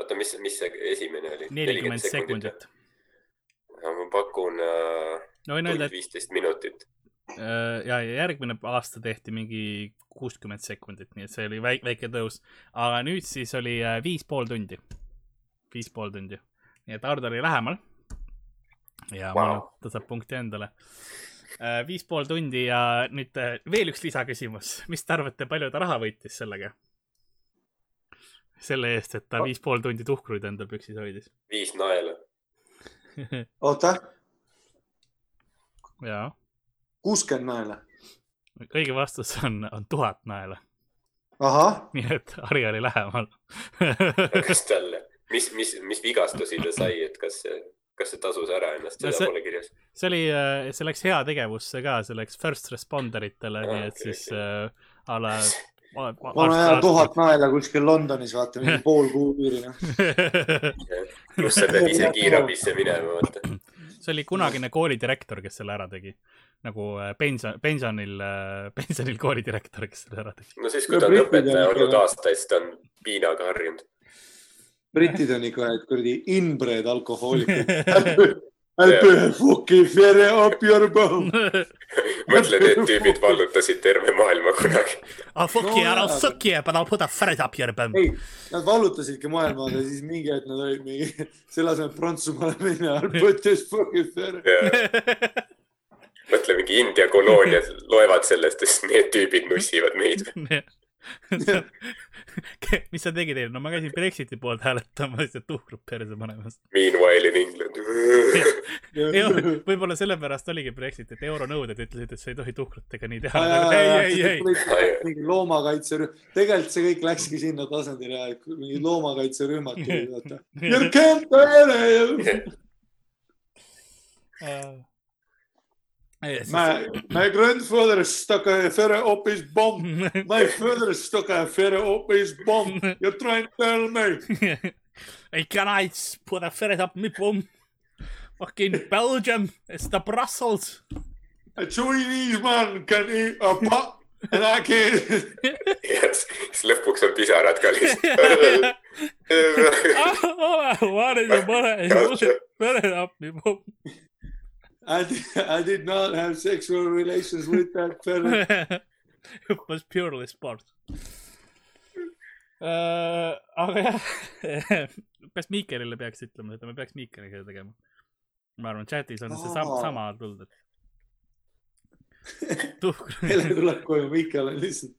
S2: oota, mis, mis see esimene oli?
S1: nelikümmend sekundit.
S2: ma pakun äh,
S1: no
S2: viisteist minutit.
S1: et äh, ja, ja järgmine aasta tehti mingi kuuskümmend sekundit, nii et see oli väike, väike tõus. aga nüüd siis oli äh, viis pool tundi. viis pool tundi. nii et Ardo oli lähemal. ja wow. Ta saab punkti endale. viis pool tundi ja nüüd äh, veel üks lisaküsimus. mis te arvate, palju ta raha võitis sellega? Selle eest, et ta viis pool tundi tuhkruid endal püksis hoidis.
S2: viis naela.
S3: oota,
S1: jaa,
S3: kuuskümmend naela.
S1: õige vastus on, on tuhat naela. nii et Harri oli lähemal
S2: kas tal, mis, mis, mis vigastusi ta sai, et kas see, kas see tasus ära ennast,
S1: No
S2: seda
S1: see-
S2: pole kirjas.
S1: see oli, see läks heategevusse ka, see läks first responder itele,
S2: Aa,
S1: nii et
S2: okei,
S1: siis äh, a la.
S3: pane ära tuhat naela kuskil Londonis, vaata mingi pool kuuüüri, noh.
S2: pluss sa pead ise kiirabisse minema, vaata.
S1: see oli kunagine koolidirektor, kes selle ära tegi. nagu äh, pension, pensionil, pensionil koolidirektor, kes selle ära tegi.
S2: no siis, kui ta on
S3: No
S2: õpetaja olnud aastaid, siis ta on piinaga harjunud.
S3: britid on ikka kuradi inbred alkohoolikud. Älä fucking fere up your bum.
S2: mõtle, need tüübid vallutasid terve maailma kunagi.
S1: ah fuck
S3: No
S1: yeah, ära
S3: jaa.
S1: suck yeah, but I'll put a fret up your bum.
S3: ei, nad vallutasidki maailma, aga siis mingi hetk nad olid mingi, selle asemel Prantsusmaale minna, put this fucking fere.
S2: mõtle, mingi India kolooniad loevad sellest, sest need tüübid nussivad meid.
S1: mis sa tegid eile? no ma käisin Brexiti poolt hääletamas ja tuhkrut perse panemas.
S2: Meanwhile in England.
S1: võib-olla sellepärast oligi Brexit, et euronõuded ütlesid, et sa ei tohi tuhkrutega nii teha. Ei, ei, ei,
S3: mingi loomakaitserühm, tegelikult see kõik läkski sinna tasandile, mingid loomakaitserühmad tulid, vaata.
S1: ei.
S3: My, my grandfather stuck a ferret up his bum. My father stuck a ferret up his bum. You're trying to tell me.
S1: Hey, can I s- put a ferret up my bum? Fucking Belgium, it's the Brussels.
S3: A Chinese man can eat a pot and I can't.
S2: ja siis lõpuks on pisarad ka lihtsalt.
S1: what is the matter? Ferret up my bum.
S3: I did, I did not have sexual relations with that ferret.
S1: it was purely sport uh,. aga jah, kas Miikelile peaks ütlema seda, me peaks Miikeliga tegema. ma arvan, chatis on see sam- sama tulnud, et. tuhk.
S3: Hele tuleb koju, Miikal on lihtsalt,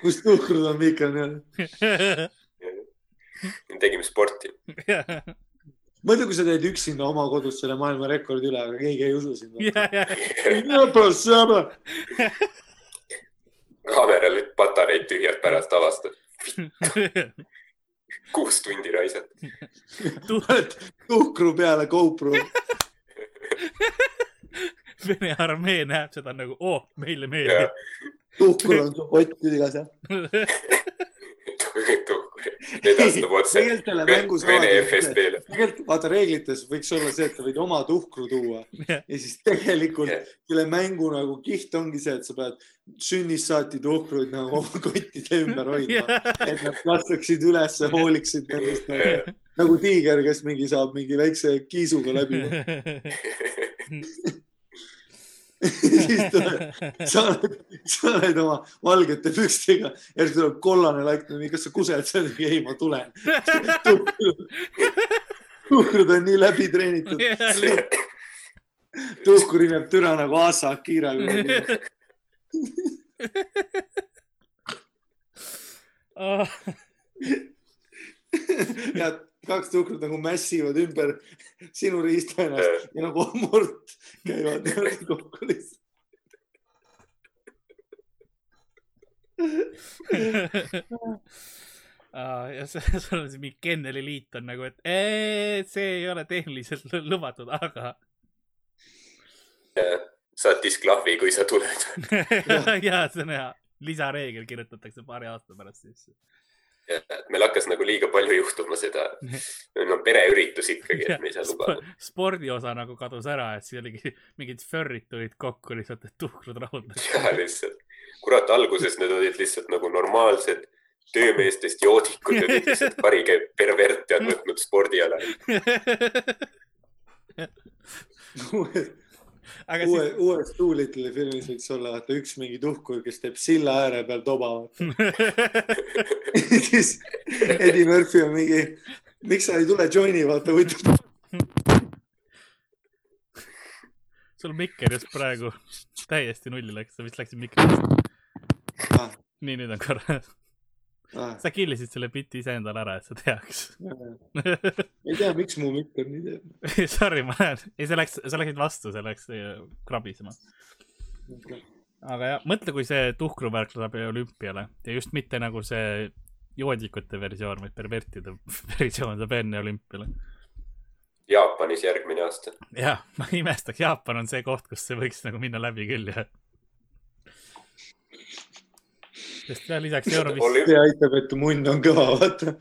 S3: kus tuhkrud on Miikal nii-öelda.
S2: tegime sporti.
S3: mõtle, kui sa teed üksinda oma kodus selle maailmarekordi üle, aga keegi ei usu sind.
S2: kaameral patareid tühjalt pärast avastad. kuus tundi raisad.
S3: tuhkru peale GoPro.
S1: Vene armee näeb seda nagu, oo, meile meeldib.
S3: tuhkur on su pottidega seal.
S2: Edastab otse
S3: tegelikult talle
S2: Vene FSB-le.
S3: tegelikult vaata reeglites võiks olla see, et sa võid oma tuhkru tuua ja siis tegelikult
S2: Jah.
S3: selle mängu nagu kiht ongi see, et sa pead sünnist saati tuhkruid nagu oma kottide ümber hoidma, et nad kasvaksid üles, hooliksid nendest nagu, nagu tiiger, kes mingi saab mingi väikse kiisuga läbi. siis tuleb, sa oled, sa oled oma valgete pükstega siis tuleb kollane laik, kas sa kused seal, ei ma tulen. tuhkrud on nii läbi treenitud, tuhkur imeb türa nagu Asa Akira. ja kaks tuhkrut nagu mässivad ümber sinu riista ennast ja nagu murt käivad niimoodi kokku lihtsalt.
S1: ja see- sul on see mingi kenneli liit on nagu, et ee, see ei ole tehniliselt lu- lubatud, aga
S2: saad disklahvi, kui sa tuled.
S1: ja see on hea, lisareegel kirjutatakse paari aasta pärast sisse.
S2: Meil hakkas nagu liiga palju juhtuma seda, no pereüritus ikkagi, et me ei saa lubada.
S1: spordiosa nagu kadus ära, et siis oligi mingid förrid tulid kokku lihtsalt, et tuhkrud rahuldada.
S2: ja lihtsalt, kurat, alguses need olid lihtsalt nagu normaalsed töömeestest joodikud ja nüüd lihtsalt karige pervert ja on võtnud spordiala.
S1: aga
S3: uue
S1: siis,
S3: uues Doolittle'i filmis võiks olla vaata üks mingi tuhkur, kes teeb silla ääre peal toba. siis Eddie Murphy on mingi, miks sa ei tule joini, vaata võtab.
S1: sul mikker just praegu täiesti nulli läks, sa vist läksid mikrist.
S3: Ah,
S1: nii, nüüd on korras.
S3: Ah,
S1: sa killisid selle biti iseendale ära, et sa teaks.
S3: ei tea, miks mu mikker nii teeb.
S1: Sorry, ma näen, ei sa läks, sa läksid vastu, see läks äh, krabisema. aga jah, mõtle, kui see tuhkruvärk läheb olümpiale ja just mitte nagu see joodikute versioon, vaid pervertide versioon saab enne olümpiale.
S2: Jaapanis järgmine aasta.
S1: jah, ma ei imestaks, Jaapan on see koht, kus see võiks nagu minna läbi küll ja. Sest ja lisaks Euroviis-,
S3: see aitab, et munn on kõva, vaata.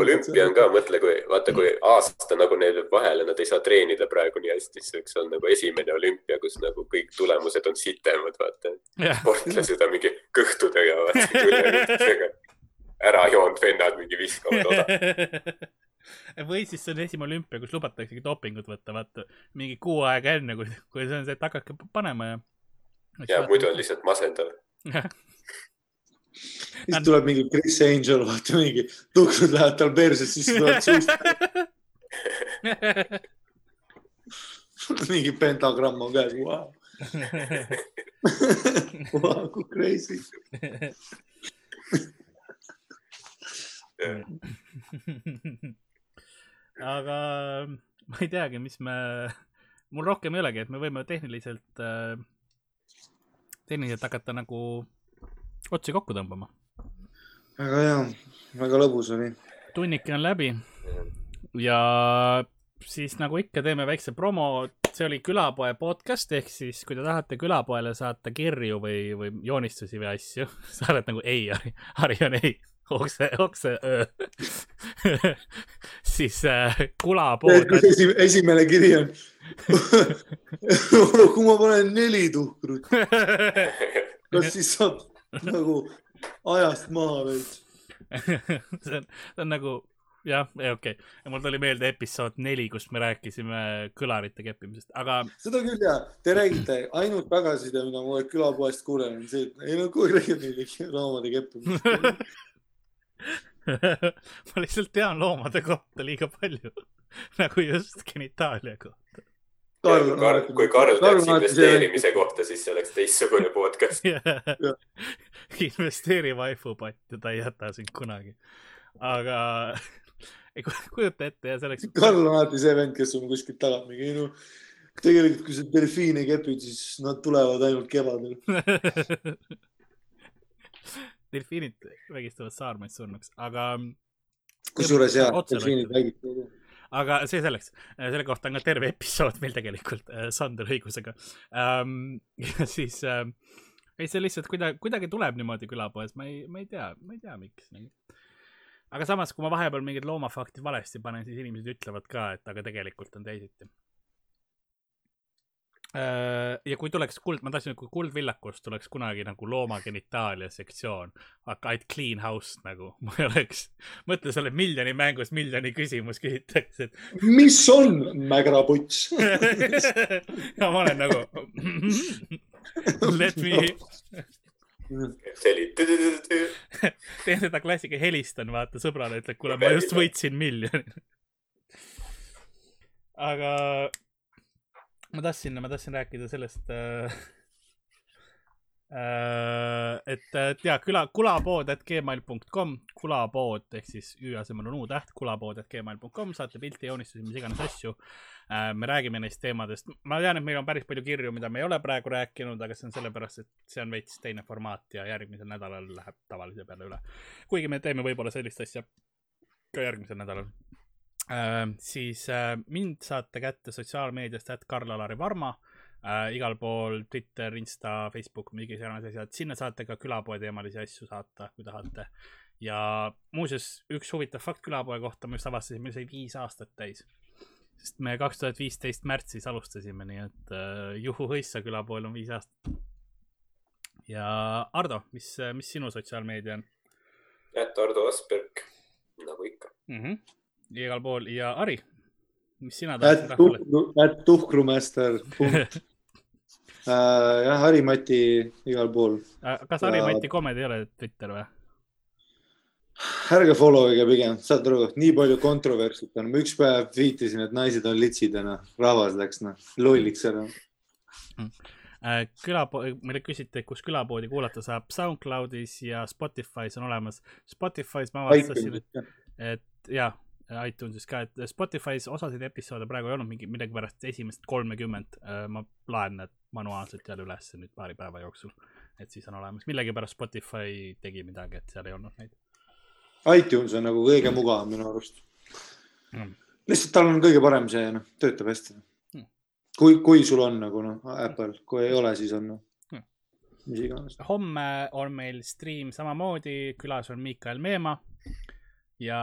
S2: olümpia on ka, mõtle, kui vaata, kui aasta nagu neil jääb vahele, nad ei saa treenida praegu nii hästi, siis võiks olla nagu esimene olümpia, kus nagu kõik tulemused on sitemad, vaata.
S1: jah,
S2: sportlased on mingi kõhtudega, vaata, ära joonud vennad mingi viskavad oda.
S1: või siis see on esimene olümpia, kus lubataksegi dopingut võtta, vaata mingi kuu aega enne, kui, kui see on see, et hakake panema ja.
S2: ja muidu on lihtsalt masendav.
S3: Siis tuleb mingi Chris Angel, vaata mingi tuhkrud lähevad tal perses, siis tuleb suust mingi pentagramm on käes, vau. Vau, kui crazy.
S1: aga ma ei teagi, mis me, mul rohkem ei olegi, et me võime tehniliselt, tehniliselt hakata nagu otsi kokku tõmbama.
S3: väga hea, väga lõbus oli.
S1: tunnike on läbi. Ja siis nagu ikka teeme väikse promo, see oli külapoe podcast ehk siis kui te tahate külapoele saata kirju või, või joonistusi või asju, sa oled nagu ei, Harri, Harri on ei, okse, okse öö siis äh, kulapood.
S3: Esi, esimene kiri on kui ma panen neli tuhkrut, kas siis saab nagu ajast maha veits
S1: see on, see on nagu jah, okei okay., mul tuli meelde episood neli, kus me rääkisime kõlarite keppimisest, aga.
S3: seda küll ja, te räägite ainult tagasiside, mida ma külapoest kuulen, on see, et ei no aeg räägib loomade keppimisest
S1: ma lihtsalt tean loomade kohta liiga palju nagu just genitaalia kohta.
S2: Karl, Karl, kui Karl teaks investeerimise kohta, siis see oleks teistsugune podcast
S1: investeeri vaifupatt ja ta ei jäta sind kunagi. aga ei kujuta ette ja selleks.
S3: Karl on alati see vend, kes on kuskilt tagant mingi, ei no tegelikult, kui sa delfiine kepid, siis nad tulevad ainult kevadel
S1: delfiinid vägistavad saarmeid surnuks, aga.
S3: kusjuures jah, delfiinid vägistavad
S1: aga see selleks, selle kohta on ka terve episood meil tegelikult äh, Sander õigusega ähm,. siis äh, ei, see lihtsalt kuidagi, kuidagi tuleb niimoodi külapoes, ma ei, ma ei tea, ma ei tea, miks nagu aga samas, kui ma vahepeal mingid loomafaktid valesti panen, siis inimesed ütlevad ka, et aga tegelikult on teisiti. Äh, ja kui tuleks kuld, ma tahtsin, kui Kuldvillakust tuleks kunagi nagu looma genitaalia sektsioon, I'd clean house nagu, ma ei oleks, mõtle selle miljoni mängus miljoni küsimus küsitakse, et.
S3: mis on mägraputs
S1: ja ma olen nagu let me
S2: see oli.
S1: teen seda klassika, helistan vaata sõbrale, ütled, kuule, ma just võitsin miljoni. aga ma tahtsin, ma tahtsin rääkida sellest äh, äh, et, et ja küla, kulapood.gmail.com, kulapood ehk siis Ü asemel on U-täht, kulapood.gmail.com, saate pilte, joonistusi, mis iganes asju Äh, me räägime neist teemadest. ma tean, et meil on päris palju kirju, mida me ei ole praegu rääkinud, aga see on sellepärast, et see on veits teine formaat ja järgmisel nädalal läheb tavalise peale üle. kuigi me teeme võib-olla sellist asja ka järgmisel nädalal äh,. siis äh, mind saate kätte sotsiaalmeediast, et Karl-Alari Varma äh, igal pool Twitter, Insta, Facebook, mingid iganes asjad, sinna saate ka külapoe teemalisi asju saata, kui tahate. ja muuseas, üks huvitav fakt külapoe kohta, me just avastasime, meil sai viis aastat täis sest me kaks tuhat viisteist märtsis alustasime, nii et uh, Juhu-Hõissa külapool on viis aastat. ja Ardo, mis, mis sinu sotsiaalmeedia on?
S2: et Ardo Asperg, nagu ikka
S1: mm. -hmm. Igal pool. Ja Ari, mis sina
S3: tahad rahvale? et tuhkrumäster punkt. Uh, jah, Hari-Mati igal pool.
S1: Kas Hari-Mati ja... Comedy ei ole Twitter või?
S3: ärge follow ige pigem, saad aru, nii palju kontroversit on, ma üks päev viitisin, et naised on litsid ja noh, rahvas läks noh, lolliks ära.
S1: Mm.. Äh, külapood, meile küsiti, kus külapoodi kuulata saab, SoundCloudis ja Spotify's on olemas. Spotify's ma avastasin, et, et jaa, iTunesis ka, et Spotify's osasid episoode praegu ei olnud mingi, millegipärast esimest kolmekümmend. Äh, ma laen need manuaalselt jälle üles nüüd paari päeva jooksul, et siis on olemas. millegipärast Spotify tegi midagi, et seal ei olnud neid
S3: iTunes on nagu kõige mugavam minu arust mm.. lihtsalt tal on kõige parem see, noh, töötab hästi mm.. kui, kui sul on nagu noh, Apple, kui ei ole, siis on noh mm., mis iganes.
S1: homme on meil stream samamoodi, külas on Miikael Meemaa ja,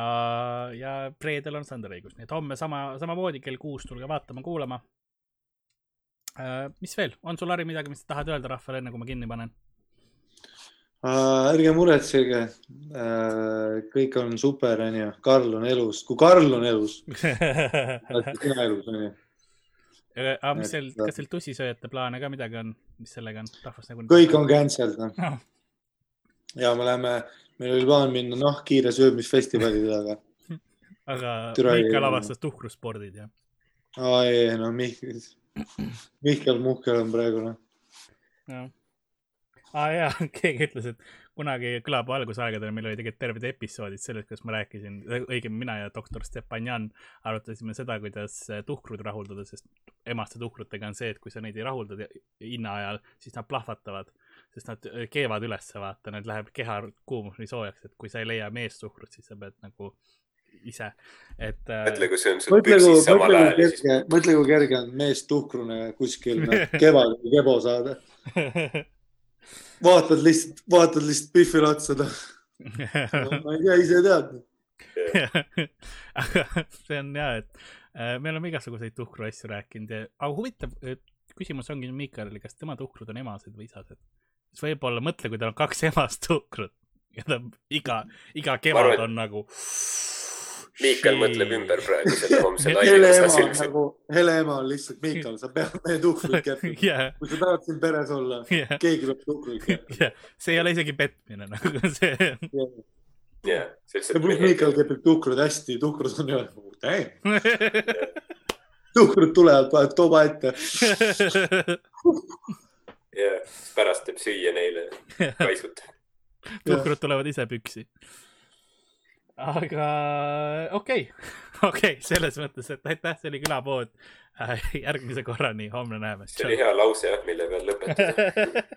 S1: ja reedel on Sander Õigus, nii et homme sama, samamoodi kell kuus tulge vaatama-kuulama uh,. mis veel, on sul, Harri, midagi, mis sa tahad öelda rahvale, enne kui ma kinni panen?
S3: äh,. ärge muretsege äh,. kõik on super, onju. Karl on elus, kui Karl on elus sina elus, onju.
S1: aga mis seal, kas teil tussisööjate plaane ka midagi on, mis sellega on? rahvas nagu.
S3: kõik on cancelled, noh no.. ja me läheme, meil oli plaan minna, noh, kiire söömisfestivalile, aga.
S1: aga Mihkel avastas tuhkruspordid, jah?
S3: aa ei, no Mihkel, Mihkel Muhkel on praegu, noh
S1: no aa ah, jaa, keegi ütles, et kunagi kõlab algusaegadel, meil oli tegelikult terved episoodid sellest, kus ma rääkisin, õigemini mina ja doktor Stepanjan arutasime seda, kuidas tuhkrud rahuldada, sest emaste tuhkrutega on see, et kui sa neid ei rahulda hinna ajal, siis nad plahvatavad sest nad keevad ülesse, vaata, need läheb keha kuumus nii soojaks, et kui sa ei leia meessuhkrut, siis sa pead nagu ise, et.
S2: Äh, mõtle, kui see on sul püksis samal ajal.
S3: Siis... mõtle, kui kerge on mees tuhkrune kuskil no, kevadel kebo saada. vaatad lihtsalt, vaatad lihtsalt Biffile otsa no.. ma ei tea, ise tead
S1: aga see on hea, et äh, me oleme igasuguseid tuhkru asju rääkinud ja, aga huvitav küsimus ongi Miikalile, kas tema tuhkrud on emased või isased? Siis võib-olla mõtle, kui tal on kaks emast tuhkrut ja ta iga, iga kevad arvan, on nagu
S2: Miikal mõtleb ümber praegu selle homse naine, silmis
S3: nagu,. hele ema on lihtsalt Miikal, sa pead meie tuhkruid kärpima yeah.. kui sa tahad siin peres olla yeah., keegi peab tuhkruid kärpima
S1: yeah.. see ei ole isegi petmine nagu see
S2: yeah.. jah,
S3: see lihtsalt. pluss Miikal kepib tuhkrud hästi, tuhkrud on ju, tuhkrud tulevad, paned toba ette.
S2: Jah, pärast teeb süüa neile, kaisut.
S1: tuhkrud tulevad ise püksi aga okei okay. okei okay,, selles mõttes, et aitäh, see oli külapood äh,. järgmise korrani, homme näeme.
S2: see oli hea lause jah, mille peal lõpetada